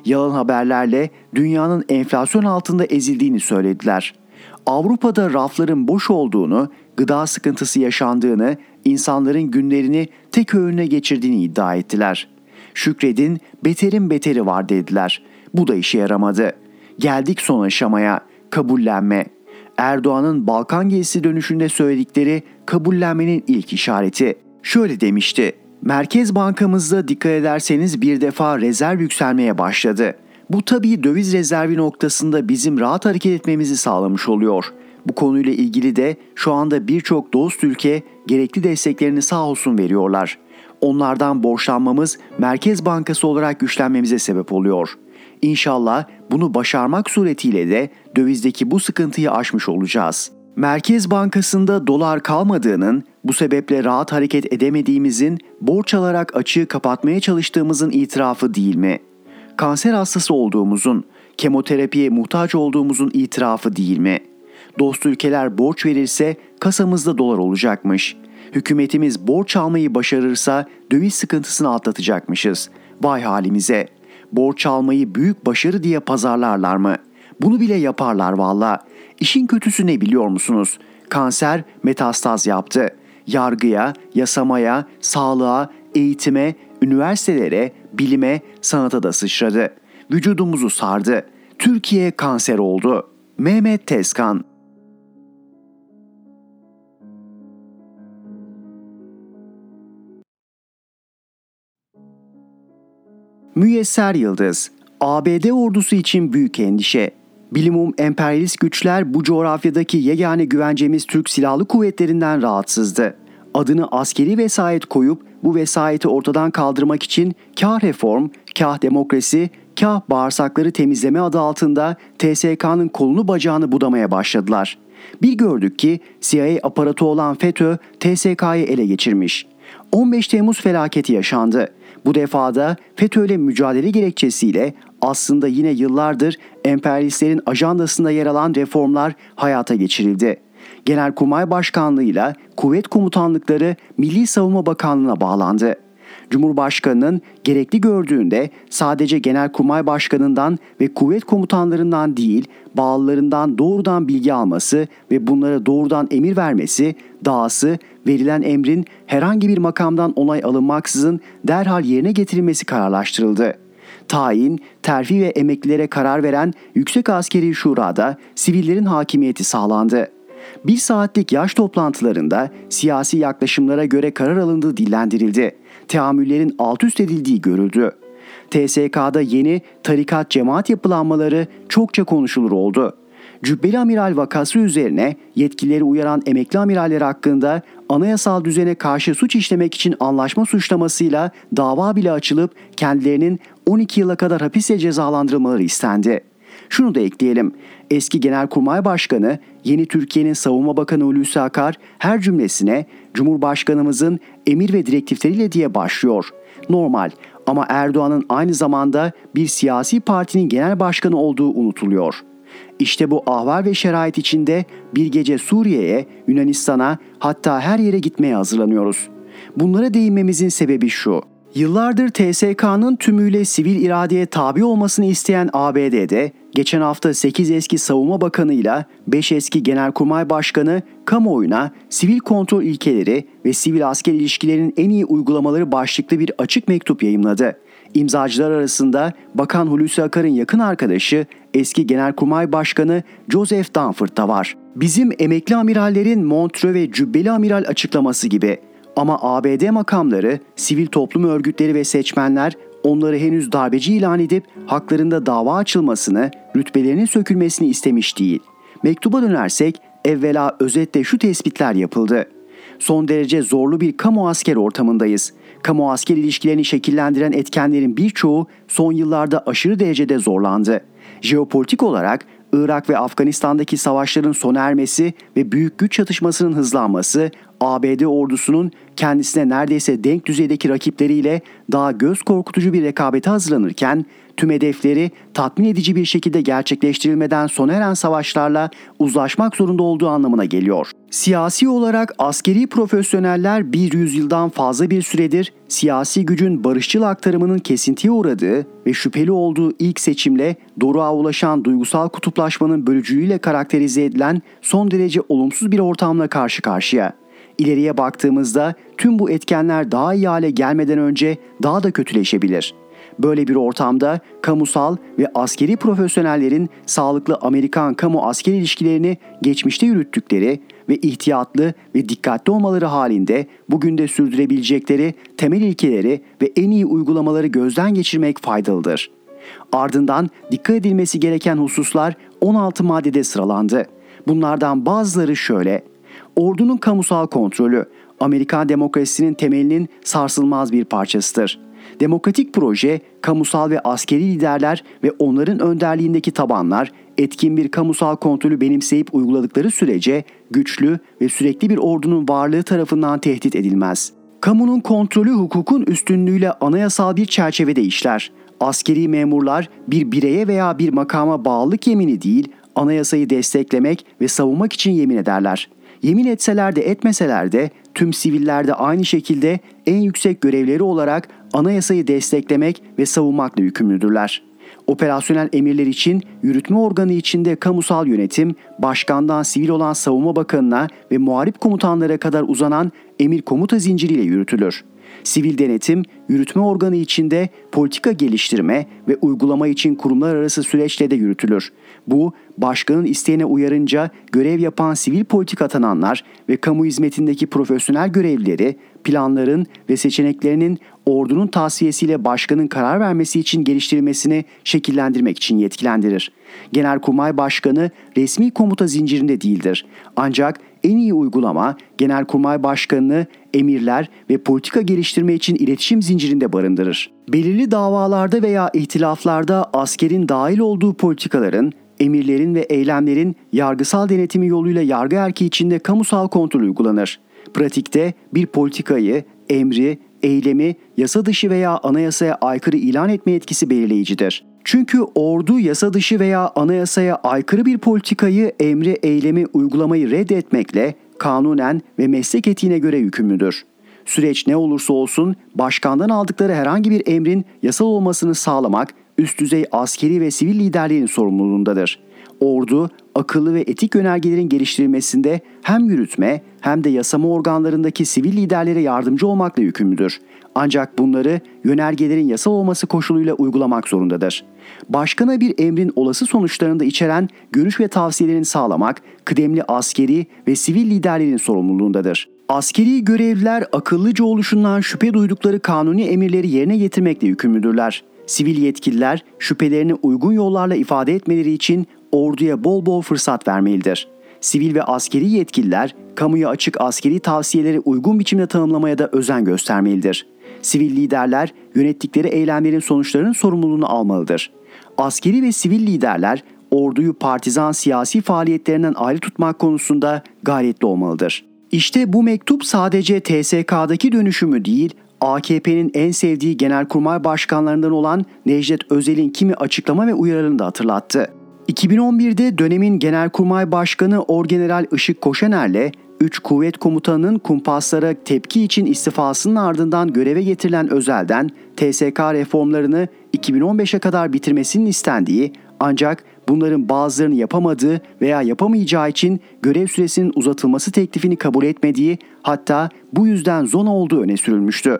Yalan haberlerle dünyanın enflasyon altında ezildiğini söylediler. Avrupa'da rafların boş olduğunu, gıda sıkıntısı yaşandığını, insanların günlerini tek öğüne geçirdiğini iddia ettiler. Şükredin beterin beteri var dediler. Bu da işe yaramadı. Geldik son aşamaya, kabullenme. Erdoğan'ın Balkan gezisi dönüşünde söyledikleri kabullenmenin ilk işareti. Şöyle demişti. Merkez Bankamızda dikkat ederseniz bir defa rezerv yükselmeye başladı. Bu tabii döviz rezervi noktasında bizim rahat hareket etmemizi sağlamış oluyor. Bu konuyla ilgili de şu anda birçok dost ülke gerekli desteklerini sağ olsun veriyorlar. Onlardan borçlanmamız Merkez Bankası olarak güçlenmemize sebep oluyor. İnşallah bunu başarmak suretiyle de dövizdeki bu sıkıntıyı aşmış olacağız. Merkez Bankası'nda dolar kalmadığının, bu sebeple rahat hareket edemediğimizin, borç alarak açığı kapatmaya çalıştığımızın itirafı değil mi? Kanser hastası olduğumuzun, kemoterapiye muhtaç olduğumuzun itirafı değil mi? Dost ülkeler borç verirse kasamızda dolar olacakmış. Hükümetimiz borç almayı başarırsa döviz sıkıntısını atlatacakmışız. Vay halimize. Borç almayı büyük başarı diye pazarlarlar mı? Bunu bile yaparlar valla. İşin kötüsü ne biliyor musunuz? Kanser metastaz yaptı. Yargıya, yasamaya, sağlığa, eğitime, üniversitelere, bilime, sanata da sıçradı. Vücudumuzu sardı. Türkiye kanser oldu. Mehmet Tezkan Müyesser Yıldız ABD ordusu için büyük endişe. Bilimum emperyalist güçler bu coğrafyadaki yegane güvencemiz Türk Silahlı Kuvvetlerinden rahatsızdı. Adını askeri vesayet koyup bu vesayeti ortadan kaldırmak için kah reform, kah demokrasi, kah bağırsakları temizleme adı altında TSK'nın kolunu bacağını budamaya başladılar. Bir gördük ki CIA aparatı olan FETÖ TSK'yı ele geçirmiş. 15 Temmuz felaketi yaşandı. Bu defada FETÖ ile mücadele gerekçesiyle aslında yine yıllardır emperyalistlerin ajandasında yer alan reformlar hayata geçirildi. Genelkurmay Başkanlığı'yla kuvvet komutanlıkları Milli Savunma Bakanlığı'na bağlandı. Cumhurbaşkanının gerekli gördüğünde sadece Genelkurmay Başkanı'ndan ve kuvvet komutanlarından değil, bağlılarından doğrudan bilgi alması ve bunlara doğrudan emir vermesi, dahası verilen emrin herhangi bir makamdan onay alınmaksızın derhal yerine getirilmesi kararlaştırıldı. Tayin, terfi ve emeklilere karar veren Yüksek Askeri Şura'da sivillerin hakimiyeti sağlandı. Bir saatlik yaş toplantılarında siyasi yaklaşımlara göre karar alındığı dillendirildi. Teamüllerin alt üst edildiği görüldü. TSK'da yeni tarikat cemaat yapılanmaları çokça konuşulur oldu. Cübbeli Amiral vakası üzerine yetkileri uyaran emekli amiraller hakkında anayasal düzene karşı suç işlemek için anlaşma suçlamasıyla dava bile açılıp kendilerinin 12 yıla kadar hapise cezalandırılmaları istendi. Şunu da ekleyelim. Eski Genelkurmay Başkanı, yeni Türkiye'nin Savunma Bakanı Hulusi Akar her cümlesine Cumhurbaşkanımızın emir ve direktifleriyle diye başlıyor. Normal ama Erdoğan'ın aynı zamanda bir siyasi partinin genel başkanı olduğu unutuluyor. İşte bu ahval ve şerait içinde bir gece Suriye'ye, Yunanistan'a hatta her yere gitmeye hazırlanıyoruz. Bunlara değinmemizin sebebi şu. Yıllardır TSK'nın tümüyle sivil iradeye tabi olmasını isteyen ABD'de geçen hafta 8 eski savunma bakanı ile 5 eski genelkurmay başkanı kamuoyuna sivil kontrol ilkeleri ve sivil asker ilişkilerinin en iyi uygulamaları başlıklı bir açık mektup yayımladı. İmzacılar arasında Bakan Hulusi Akar'ın yakın arkadaşı eski Genelkurmay Başkanı Joseph Dunford da var. Bizim emekli amirallerin Montreux ve Cübbeli Amiral açıklaması gibi Ama ABD makamları, sivil toplum örgütleri ve seçmenler onları henüz darbeci ilan edip haklarında dava açılmasını, rütbelerinin sökülmesini istemiş değil. Mektuba dönersek evvela özetle şu tespitler yapıldı. Son derece zorlu bir kamu asker ortamındayız. Kamu asker ilişkilerini şekillendiren etkenlerin birçoğu son yıllarda aşırı derecede zorlandı. Jeopolitik olarak Irak ve Afganistan'daki savaşların sona ermesi ve büyük güç çatışmasının hızlanması ABD ordusunun kendisine neredeyse denk düzeydeki rakipleriyle daha göz korkutucu bir rekabete hazırlanırken tüm hedefleri tatmin edici bir şekilde gerçekleştirilmeden sona eren savaşlarla uzlaşmak zorunda olduğu anlamına geliyor. Siyasi olarak askeri profesyoneller bir yüzyıldan fazla bir süredir siyasi gücün barışçıl aktarımının kesintiye uğradığı ve şüpheli olduğu ilk seçimle doruğa ulaşan duygusal kutuplaşmanın bölücülüğüyle karakterize edilen son derece olumsuz bir ortamla karşı karşıya. İleriye baktığımızda tüm bu etkenler daha iyi hale gelmeden önce daha da kötüleşebilir. Böyle bir ortamda kamusal ve askeri profesyonellerin sağlıklı Amerikan kamu asker ilişkilerini geçmişte yürüttükleri ve ihtiyatlı ve dikkatli olmaları halinde bugün de sürdürebilecekleri temel ilkeleri ve en iyi uygulamaları gözden geçirmek faydalıdır. Ardından dikkat edilmesi gereken hususlar 16 maddede sıralandı. Bunlardan bazıları şöyle. Ordunun kamusal kontrolü, Amerikan demokrasisinin temelinin sarsılmaz bir parçasıdır. Demokratik proje, kamusal ve askeri liderler ve onların önderliğindeki tabanlar etkin bir kamusal kontrolü benimseyip uyguladıkları sürece güçlü ve sürekli bir ordunun varlığı tarafından tehdit edilmez. Kamunun kontrolü hukukun üstünlüğüyle anayasal bir çerçevede işler. Askeri memurlar bir bireye veya bir makama bağlılık yemini değil, anayasayı desteklemek ve savunmak için yemin ederler. Yemin etseler de etmeseler de tüm siviller de aynı şekilde en yüksek görevleri olarak anayasayı desteklemek ve savunmakla yükümlüdürler. Operasyonel emirler için yürütme organı içinde kamusal yönetim, başkandan sivil olan savunma bakanına ve muharip komutanlara kadar uzanan emir komuta zinciriyle yürütülür. Sivil denetim, yürütme organı içinde politika geliştirme ve uygulama için kurumlar arası süreçle de yürütülür. Bu, başkanın isteğine uyarınca görev yapan sivil politika atananlar ve kamu hizmetindeki profesyonel görevlileri planların ve seçeneklerinin ordunun tavsiyesiyle başkanın karar vermesi için geliştirilmesini şekillendirmek için yetkilendirir. Genelkurmay Başkanı resmi komuta zincirinde değildir. Ancak en iyi uygulama Genelkurmay Başkanı'nı emirler ve politika geliştirme için iletişim zincirinde barındırır. Belirli davalarda veya ihtilaflarda askerin dahil olduğu politikaların emirlerin ve eylemlerin yargısal denetimi yoluyla yargı erki içinde kamusal kontrol uygulanır. Pratikte bir politikayı, emri, eylemi yasa dışı veya anayasaya aykırı ilan etme etkisi belirleyicidir. Çünkü ordu yasa dışı veya anayasaya aykırı bir politikayı, emri, eylemi, uygulamayı reddetmekle kanunen ve meslek etiğine göre yükümlüdür. Süreç ne olursa olsun başkandan aldıkları herhangi bir emrin yasal olmasını sağlamak üst düzey askeri ve sivil liderlerin sorumluluğundadır. Ordu, akıllı ve etik yönergelerin geliştirilmesinde hem yürütme hem de yasama organlarındaki sivil liderlere yardımcı olmakla yükümlüdür. Ancak bunları yönergelerin yasal olması koşuluyla uygulamak zorundadır. Başkana bir emrin olası sonuçlarını da içeren görüş ve tavsiyelerini sağlamak kıdemli askeri ve sivil liderlerin sorumluluğundadır. Askeri görevliler akıllıca oluşundan şüphe duydukları kanuni emirleri yerine getirmekle yükümlüdürler. Sivil yetkililer şüphelerini uygun yollarla ifade etmeleri için orduya bol bol fırsat vermelidir. Sivil ve askeri yetkililer kamuya açık askeri tavsiyeleri uygun biçimde tanımlamaya da özen göstermelidir. Sivil liderler yönettikleri eylemlerin sonuçlarının sorumluluğunu almalıdır. Askeri ve sivil liderler orduyu partizan siyasi faaliyetlerinden ayrı tutmak konusunda gayretli olmalıdır. İşte bu mektup sadece TSK'daki dönüşümü değil, AKP'nin en sevdiği genelkurmay başkanlarından olan Necdet Özel'in kimi açıklama ve uyarılarını da hatırlattı. 2011'de dönemin Genelkurmay Başkanı Orgeneral Işık Koşener'le 3 kuvvet komutanının kumpaslara tepki için istifasının ardından göreve getirilen Özel'den TSK reformlarını 2015'e kadar bitirmesinin istendiği ancak bunların bazılarını yapamadığı veya yapamayacağı için görev süresinin uzatılması teklifini kabul etmediği hatta bu yüzden zona olduğu öne sürülmüştü.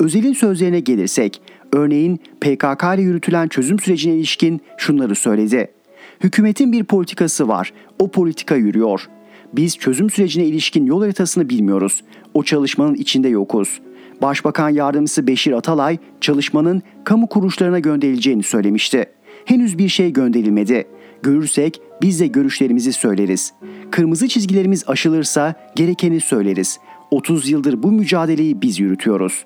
Özel'in sözlerine gelirsek, örneğin PKK ile yürütülen çözüm sürecine ilişkin şunları söyledi. Hükümetin bir politikası var. O politika yürüyor. Biz çözüm sürecine ilişkin yol haritasını bilmiyoruz. O çalışmanın içinde yokuz. Başbakan Yardımcısı Beşir Atalay çalışmanın kamu kuruluşlarına gönderileceğini söylemişti. Henüz bir şey gönderilmedi. Görürsek biz de görüşlerimizi söyleriz. Kırmızı çizgilerimiz aşılırsa gerekeni söyleriz. 30 yıldır bu mücadeleyi biz yürütüyoruz.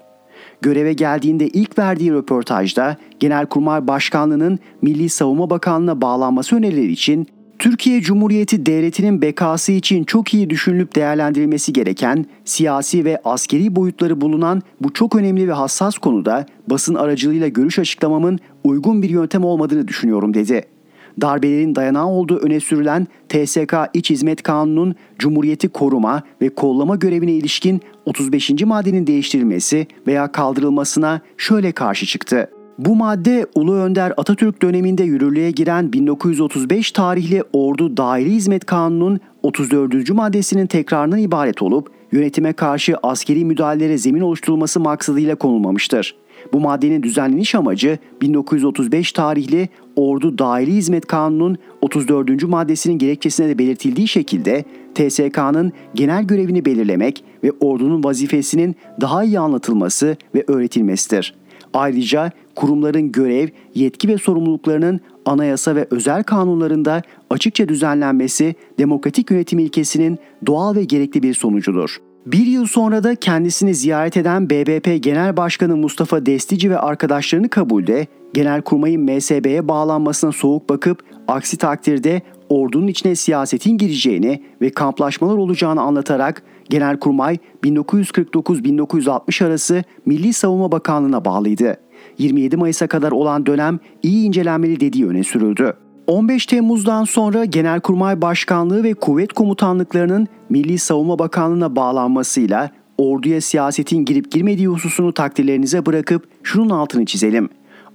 Göreve geldiğinde ilk verdiği röportajda Genelkurmay Başkanlığı'nın Milli Savunma Bakanlığı'na bağlanması önerileri için Türkiye Cumhuriyeti Devleti'nin bekası için çok iyi düşünülüp değerlendirilmesi gereken siyasi ve askeri boyutları bulunan bu çok önemli ve hassas konuda basın aracılığıyla görüş açıklamamın uygun bir yöntem olmadığını düşünüyorum dedi. Darbelerin dayanağı olduğu öne sürülen TSK İç Hizmet Kanunu'nun Cumhuriyeti koruma ve kollama görevine ilişkin 35. maddenin değiştirilmesi veya kaldırılmasına şöyle karşı çıktı. Bu madde Ulu Önder Atatürk döneminde yürürlüğe giren 1935 tarihli Ordu Daire Hizmet Kanunu'nun 34. maddesinin tekrarından ibaret olup yönetime karşı askeri müdahalelere zemin oluşturulması maksadıyla konulmamıştır. Bu maddenin düzenleniş amacı 1935 tarihli Ordu Daire Hizmet Kanunu'nun 34. maddesinin gerekçesine de belirtildiği şekilde TSK'nın genel görevini belirlemek ve ordunun vazifesinin daha iyi anlatılması ve öğretilmesidir. Ayrıca kurumların görev, yetki ve sorumluluklarının anayasa ve özel kanunlarında açıkça düzenlenmesi demokratik yönetim ilkesinin doğal ve gerekli bir sonucudur. Bir yıl sonra da kendisini ziyaret eden BBP Genel Başkanı Mustafa Destici ve arkadaşlarını kabulde Genelkurmay'ın MSB'ye bağlanmasına soğuk bakıp aksi takdirde ordunun içine siyasetin gireceğini ve kamplaşmalar olacağını anlatarak Genelkurmay 1949-1960 arası Milli Savunma Bakanlığı'na bağlıydı. 27 Mayıs'a kadar olan dönem iyi incelenmeli dediği öne sürüldü. 15 Temmuz'dan sonra Genelkurmay Başkanlığı ve Kuvvet Komutanlıklarının Milli Savunma Bakanlığı'na bağlanmasıyla orduya siyasetin girip girmediği hususunu takdirlerinize bırakıp şunun altını çizelim.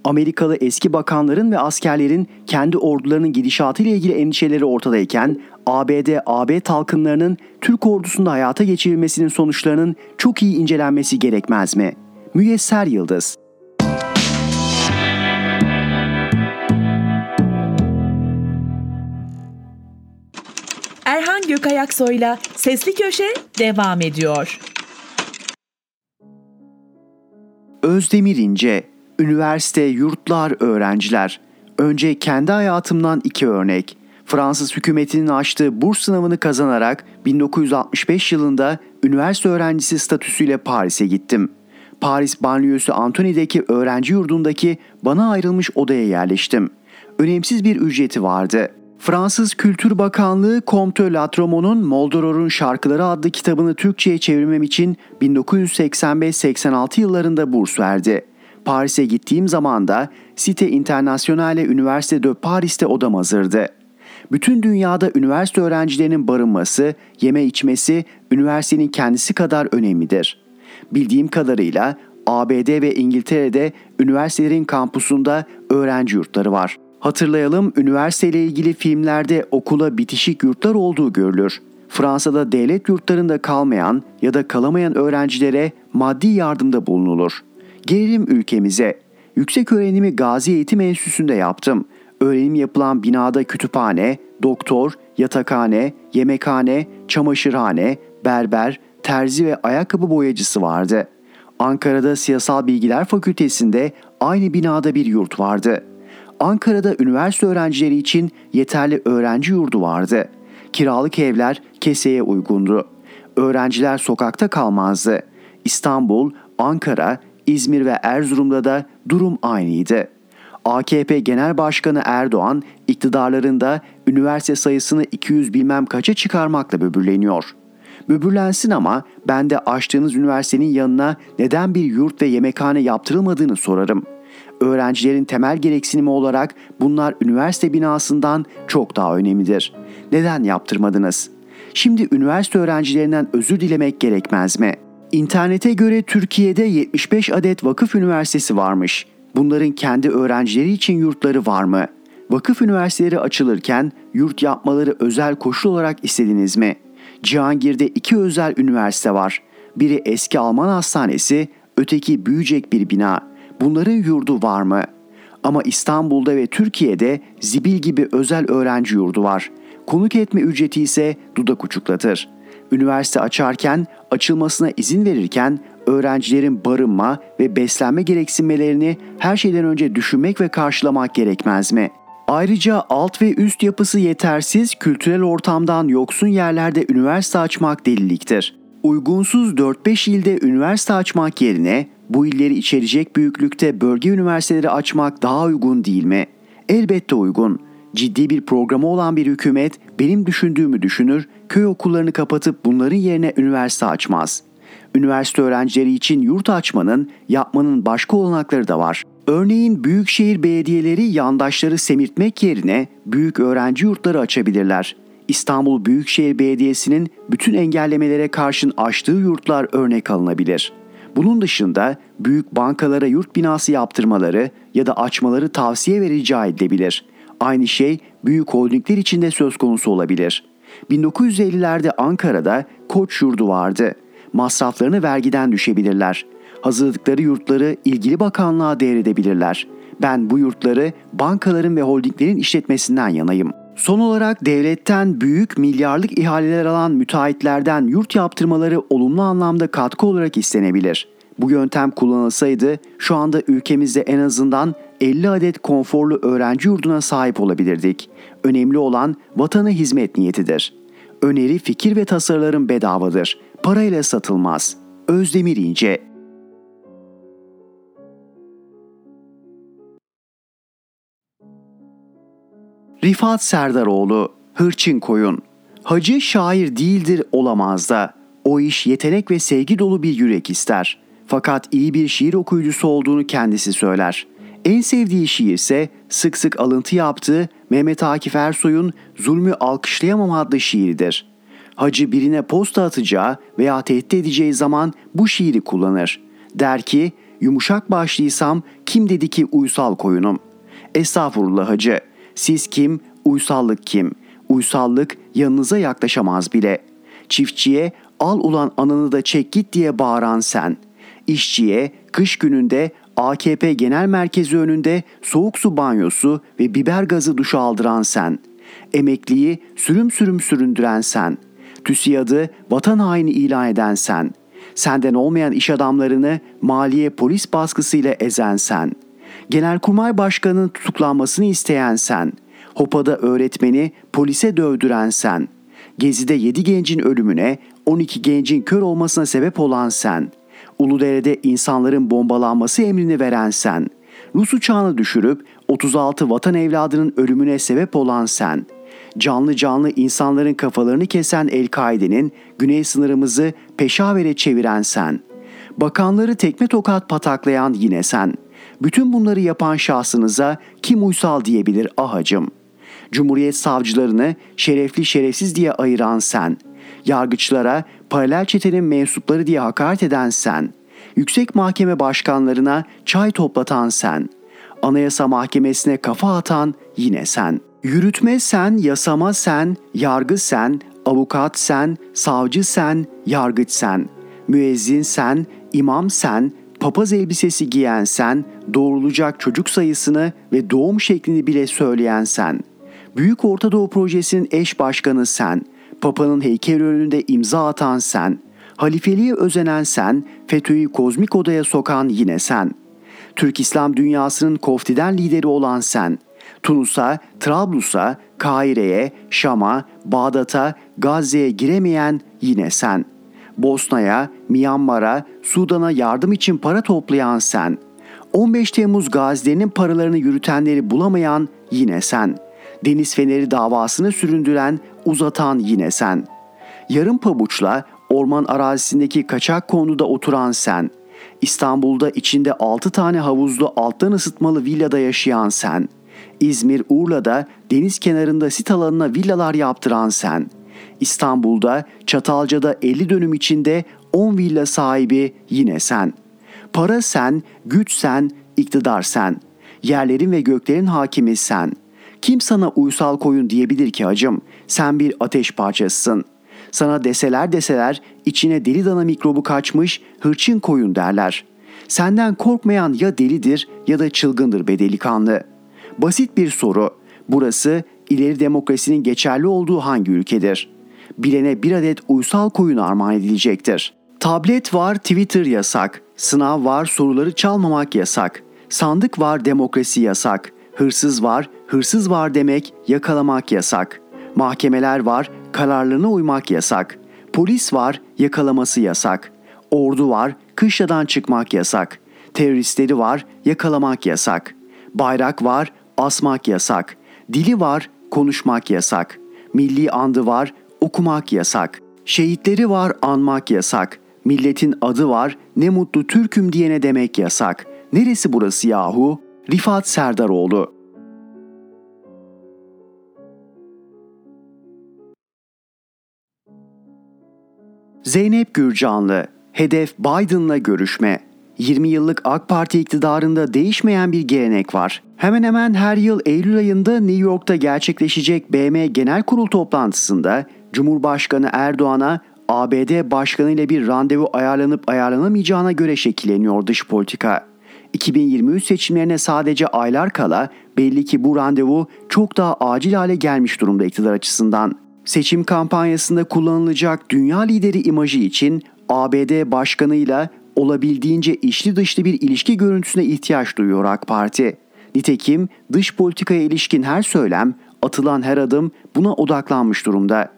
Amerikalı eski bakanların ve askerlerin kendi ordularının gidişatı ile ilgili endişeleri ortadayken ABD AB talkınlarının Türk ordusunda hayata geçirilmesinin sonuçlarının çok iyi incelenmesi gerekmez mi? Müyesser Yıldız Erhan Gökayaksoy'la Sesli Köşe devam ediyor. Özdemir İnce, üniversite, yurtlar, öğrenciler. Önce kendi hayatımdan iki örnek. Fransız hükümetinin açtığı burs sınavını kazanarak 1965 yılında üniversite öğrencisi statüsüyle Paris'e gittim. Paris banliyösü Antony'deki öğrenci yurdundaki bana ayrılmış odaya yerleştim. Önemsiz bir ücreti vardı. Fransız Kültür Bakanlığı Comte Latremont'un Moldoror'un Şarkıları adlı kitabını Türkçe'ye çevirmem için 1985-86 yıllarında burs verdi. Paris'e gittiğim zaman da Cité Internationale Üniversite de Paris'te odam hazırdı. Bütün dünyada üniversite öğrencilerinin barınması, yeme içmesi üniversitenin kendisi kadar önemlidir. Bildiğim kadarıyla ABD ve İngiltere'de üniversitelerin kampusunda öğrenci yurtları var. Hatırlayalım üniversiteyle ilgili filmlerde okula bitişik yurtlar olduğu görülür. Fransa'da devlet yurtlarında kalmayan ya da kalamayan öğrencilere maddi yardımda bulunulur. Gelelim ülkemize. Yüksek öğrenimi Gazi Eğitim Enstitüsü'nde yaptım. Öğrenim yapılan binada kütüphane, doktor, yatakhane, yemekhane, çamaşırhane, berber, terzi ve ayakkabı boyacısı vardı. Ankara'da Siyasal Bilgiler Fakültesi'nde aynı binada bir yurt vardı.'' Ankara'da üniversite öğrencileri için yeterli öğrenci yurdu vardı. Kiralık evler keseye uygundu. Öğrenciler sokakta kalmazdı. İstanbul, Ankara, İzmir ve Erzurum'da da durum aynıydı. AKP Genel Başkanı Erdoğan iktidarlarında üniversite sayısını 200 bilmem kaça çıkarmakla böbürleniyor. Böbürlensin ama ben de açtığınız üniversitenin yanına neden bir yurt ve yemekhane yaptırılmadığını sorarım öğrencilerin temel gereksinimi olarak bunlar üniversite binasından çok daha önemlidir. Neden yaptırmadınız? Şimdi üniversite öğrencilerinden özür dilemek gerekmez mi? İnternete göre Türkiye'de 75 adet vakıf üniversitesi varmış. Bunların kendi öğrencileri için yurtları var mı? Vakıf üniversiteleri açılırken yurt yapmaları özel koşul olarak istediniz mi? Cihangir'de iki özel üniversite var. Biri eski Alman hastanesi, öteki büyüyecek bir bina. Bunların yurdu var mı? Ama İstanbul'da ve Türkiye'de Zibil gibi özel öğrenci yurdu var. konuk etme ücreti ise dudak uçuklatır. Üniversite açarken, açılmasına izin verirken öğrencilerin barınma ve beslenme gereksinmelerini her şeyden önce düşünmek ve karşılamak gerekmez mi? Ayrıca alt ve üst yapısı yetersiz, kültürel ortamdan yoksun yerlerde üniversite açmak deliliktir. Uygunsuz 4-5 ilde üniversite açmak yerine bu illeri içerecek büyüklükte bölge üniversiteleri açmak daha uygun değil mi? Elbette uygun. Ciddi bir programı olan bir hükümet benim düşündüğümü düşünür, köy okullarını kapatıp bunların yerine üniversite açmaz. Üniversite öğrencileri için yurt açmanın, yapmanın başka olanakları da var. Örneğin büyükşehir belediyeleri yandaşları semirtmek yerine büyük öğrenci yurtları açabilirler. İstanbul Büyükşehir Belediyesi'nin bütün engellemelere karşın açtığı yurtlar örnek alınabilir. Bunun dışında büyük bankalara yurt binası yaptırmaları ya da açmaları tavsiye ve rica edilebilir. Aynı şey büyük holdingler için de söz konusu olabilir. 1950'lerde Ankara'da Koç yurdu vardı. Masraflarını vergiden düşebilirler. Hazırladıkları yurtları ilgili bakanlığa devredebilirler. Ben bu yurtları bankaların ve holdinglerin işletmesinden yanayım. Son olarak devletten büyük milyarlık ihaleler alan müteahhitlerden yurt yaptırmaları olumlu anlamda katkı olarak istenebilir. Bu yöntem kullanılsaydı şu anda ülkemizde en azından 50 adet konforlu öğrenci yurduna sahip olabilirdik. Önemli olan vatana hizmet niyetidir. Öneri, fikir ve tasarılarım bedavadır. Parayla satılmaz. Özdemir İnce Rifat Serdaroğlu, Hırçın Koyun. Hacı şair değildir olamaz da. O iş yetenek ve sevgi dolu bir yürek ister. Fakat iyi bir şiir okuyucusu olduğunu kendisi söyler. En sevdiği şiir ise sık sık alıntı yaptığı Mehmet Akif Ersoy'un Zulmü Alkışlayamam adlı şiiridir. Hacı birine posta atacağı veya tehdit edeceği zaman bu şiiri kullanır. Der ki, yumuşak başlıysam kim dedi ki uysal koyunum? Estağfurullah hacı, siz kim, uysallık kim? Uysallık yanınıza yaklaşamaz bile. Çiftçiye al ulan ananı da çek git diye bağıran sen. İşçiye kış gününde AKP Genel Merkezi önünde soğuk su banyosu ve biber gazı duşu aldıran sen. Emekliyi sürüm sürüm süründüren sen. TÜSİAD'ı vatan haini ilan eden sen. Senden olmayan iş adamlarını maliye polis baskısıyla ezen sen. Genelkurmay Başkanı'nın tutuklanmasını isteyen sen. Hopa'da öğretmeni polise dövdüren sen. Gezi'de 7 gencin ölümüne 12 gencin kör olmasına sebep olan sen. Uludere'de insanların bombalanması emrini veren sen. Rus uçağını düşürüp 36 vatan evladının ölümüne sebep olan sen. Canlı canlı insanların kafalarını kesen El-Kaide'nin güney sınırımızı Peşaver'e çeviren sen. Bakanları tekme tokat pataklayan yine sen. Bütün bunları yapan şahsınıza kim uysal diyebilir ahacım? Cumhuriyet savcılarını şerefli şerefsiz diye ayıran sen. Yargıçlara paralel çetenin mensupları diye hakaret eden sen. Yüksek mahkeme başkanlarına çay toplatan sen. Anayasa mahkemesine kafa atan yine sen. Yürütme sen, yasama sen, yargı sen, avukat sen, savcı sen, yargıç sen. Müezzin sen, imam sen, papaz elbisesi giyen sen, doğrulacak çocuk sayısını ve doğum şeklini bile söyleyen sen. Büyük Orta Doğu Projesi'nin eş başkanı sen, Papa'nın heykeli önünde imza atan sen, halifeliğe özenen sen, FETÖ'yü kozmik odaya sokan yine sen. Türk İslam dünyasının koftiden lideri olan sen, Tunus'a, Trablus'a, Kahire'ye, Şam'a, Bağdat'a, Gazze'ye giremeyen yine sen. Bosna'ya, Myanmar'a, Sudan'a yardım için para toplayan sen. 15 Temmuz gazilerinin paralarını yürütenleri bulamayan yine sen. Deniz Feneri davasını süründüren, uzatan yine sen. Yarım pabuçla orman arazisindeki kaçak konuda oturan sen. İstanbul'da içinde 6 tane havuzlu alttan ısıtmalı villada yaşayan sen. İzmir, Urla'da deniz kenarında sit alanına villalar yaptıran sen. İstanbul'da, Çatalca'da 50 dönüm içinde 10 villa sahibi yine sen. Para sen, güç sen, iktidar sen. Yerlerin ve göklerin hakimi sen. Kim sana uysal koyun diyebilir ki hacım? Sen bir ateş parçasısın. Sana deseler deseler içine deli dana mikrobu kaçmış hırçın koyun derler. Senden korkmayan ya delidir ya da çılgındır be delikanlı. Basit bir soru. Burası ileri demokrasinin geçerli olduğu hangi ülkedir? Bilene bir adet uysal koyun armağan edilecektir. Tablet var, Twitter yasak. Sınav var, soruları çalmamak yasak. Sandık var, demokrasi yasak. Hırsız var, hırsız var demek, yakalamak yasak. Mahkemeler var, kararlarına uymak yasak. Polis var, yakalaması yasak. Ordu var, kışladan çıkmak yasak. Teröristleri var, yakalamak yasak. Bayrak var, asmak yasak. Dili var, konuşmak yasak. Milli andı var, okumak yasak. Şehitleri var, anmak yasak. Milletin adı var, ne mutlu Türk'üm diyene demek yasak. Neresi burası yahu? Rifat Serdaroğlu Zeynep Gürcanlı Hedef Biden'la görüşme 20 yıllık AK Parti iktidarında değişmeyen bir gelenek var. Hemen hemen her yıl Eylül ayında New York'ta gerçekleşecek BM Genel Kurul toplantısında Cumhurbaşkanı Erdoğan'a ABD Başkanı ile bir randevu ayarlanıp ayarlanamayacağına göre şekilleniyor dış politika. 2023 seçimlerine sadece aylar kala belli ki bu randevu çok daha acil hale gelmiş durumda iktidar açısından. Seçim kampanyasında kullanılacak dünya lideri imajı için ABD başkanıyla olabildiğince içli dışlı bir ilişki görüntüsüne ihtiyaç duyuyor AK Parti. Nitekim dış politikaya ilişkin her söylem, atılan her adım buna odaklanmış durumda.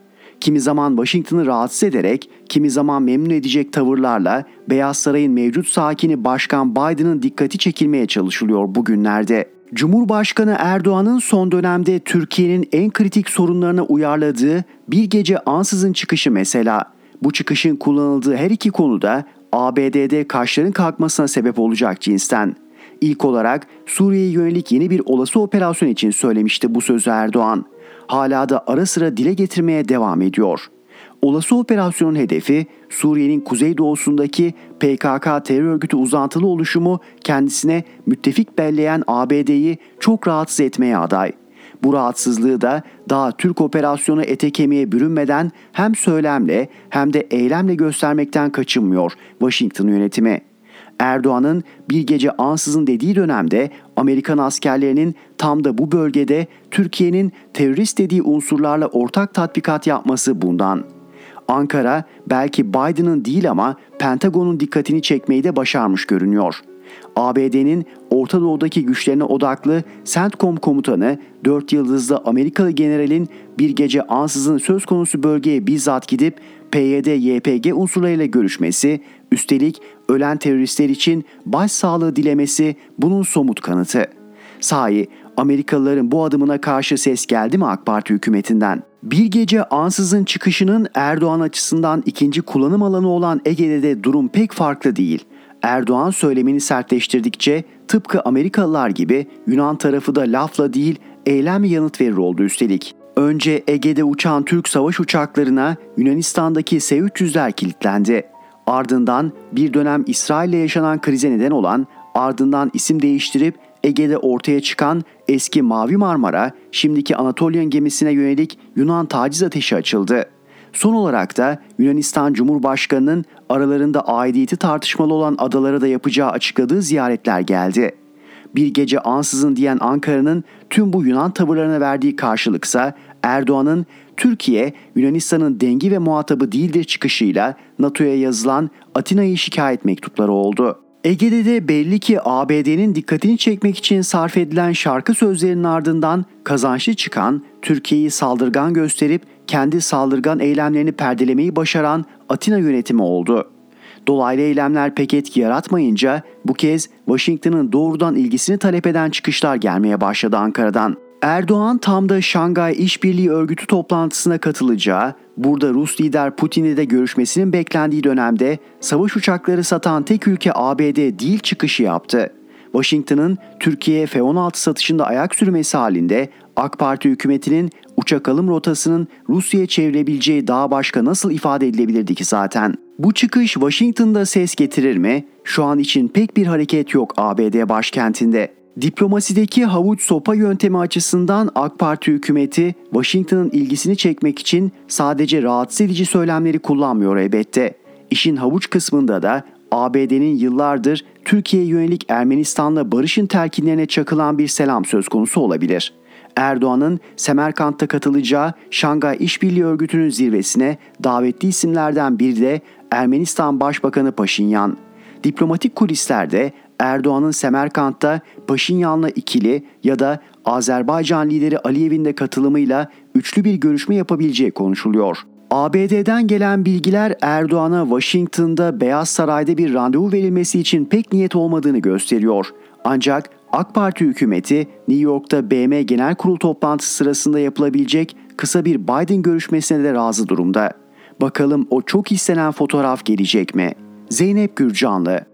Kimi zaman Washington'ı rahatsız ederek, kimi zaman memnun edecek tavırlarla Beyaz Saray'ın mevcut sakini Başkan Biden'ın dikkati çekilmeye çalışılıyor bugünlerde. Cumhurbaşkanı Erdoğan'ın son dönemde Türkiye'nin en kritik sorunlarına uyarladığı bir gece ansızın çıkışı mesela. Bu çıkışın kullanıldığı her iki konuda ABD'de kaşların kalkmasına sebep olacak cinsten. İlk olarak Suriye'ye yönelik yeni bir olası operasyon için söylemişti bu sözü Erdoğan. Hala da ara sıra dile getirmeye devam ediyor. Olası operasyonun hedefi Suriye'nin kuzeydoğusundaki PKK terör örgütü uzantılı oluşumu kendisine müttefik belleyen ABD'yi çok rahatsız etmeye aday. Bu rahatsızlığı da daha Türk operasyonu ete kemiğe bürünmeden hem söylemle hem de eylemle göstermekten kaçınmıyor Washington yönetimi. Erdoğan'ın bir gece ansızın dediği dönemde Amerikan askerlerinin tam da bu bölgede Türkiye'nin terörist dediği unsurlarla ortak tatbikat yapması bundan. Ankara belki Biden'ın değil ama Pentagon'un dikkatini çekmeyi de başarmış görünüyor. ABD'nin Orta Doğu'daki güçlerine odaklı CENTCOM komutanı 4 yıldızlı Amerikalı generalin bir gece ansızın söz konusu bölgeye bizzat gidip PYD-YPG unsurlarıyla görüşmesi, üstelik ölen teröristler için başsağlığı dilemesi bunun somut kanıtı. Sahi Amerikalıların bu adımına karşı ses geldi mi AK Parti hükümetinden? Bir gece ansızın çıkışının Erdoğan açısından ikinci kullanım alanı olan Ege'de de durum pek farklı değil. Erdoğan söylemini sertleştirdikçe tıpkı Amerikalılar gibi Yunan tarafı da lafla değil eylemle yanıt verir oldu üstelik. Önce Ege'de uçan Türk savaş uçaklarına Yunanistan'daki S-300'ler kilitlendi. Ardından bir dönem İsrail'le yaşanan krize neden olan, ardından isim değiştirip Ege'de ortaya çıkan eski Mavi Marmara, şimdiki Anatolian gemisine yönelik Yunan taciz ateşi açıldı. Son olarak da Yunanistan Cumhurbaşkanı'nın aralarında aidiyeti tartışmalı olan adalara da yapacağı açıkladığı ziyaretler geldi. Bir gece ansızın diyen Ankara'nın tüm bu Yunan tavırlarına verdiği karşılıksa Erdoğan'ın Türkiye Yunanistan'ın dengi ve muhatabı değildir çıkışıyla NATO'ya yazılan Atina'yı şikayet mektupları oldu. Ege'de de belli ki ABD'nin dikkatini çekmek için sarf edilen şarkı sözlerinin ardından kazançlı çıkan, Türkiye'yi saldırgan gösterip kendi saldırgan eylemlerini perdelemeyi başaran Atina yönetimi oldu. Dolaylı eylemler pek etki yaratmayınca bu kez Washington'ın doğrudan ilgisini talep eden çıkışlar gelmeye başladı Ankara'dan. Erdoğan tam da Şangay İşbirliği Örgütü toplantısına katılacağı, burada Rus lider Putin'le de görüşmesinin beklendiği dönemde savaş uçakları satan tek ülke ABD değil çıkışı yaptı. Washington'ın Türkiye'ye F-16 satışında ayak sürmesi halinde AK Parti hükümetinin uçak alım rotasının Rusya'ya çevirebileceği daha başka nasıl ifade edilebilirdi ki zaten? Bu çıkış Washington'da ses getirir mi? Şu an için pek bir hareket yok ABD başkentinde. Diplomasideki havuç sopa yöntemi açısından AK Parti hükümeti Washington'ın ilgisini çekmek için sadece rahatsız edici söylemleri kullanmıyor elbette. İşin havuç kısmında da ABD'nin yıllardır Türkiye'ye yönelik Ermenistan'la barışın telkinlerine çakılan bir selam söz konusu olabilir. Erdoğan'ın Semerkant'ta katılacağı Şangay İşbirliği Örgütü'nün zirvesine davetli isimlerden biri de Ermenistan Başbakanı Paşinyan. Diplomatik kulislerde Erdoğan'ın Semerkant'ta Paşinyan'la ikili ya da Azerbaycan lideri Aliyev'in de katılımıyla üçlü bir görüşme yapabileceği konuşuluyor. ABD'den gelen bilgiler Erdoğan'a Washington'da Beyaz Saray'da bir randevu verilmesi için pek niyet olmadığını gösteriyor. Ancak AK Parti hükümeti New York'ta BM Genel Kurul toplantısı sırasında yapılabilecek kısa bir Biden görüşmesine de razı durumda. Bakalım o çok istenen fotoğraf gelecek mi? Zeynep Gürcanlı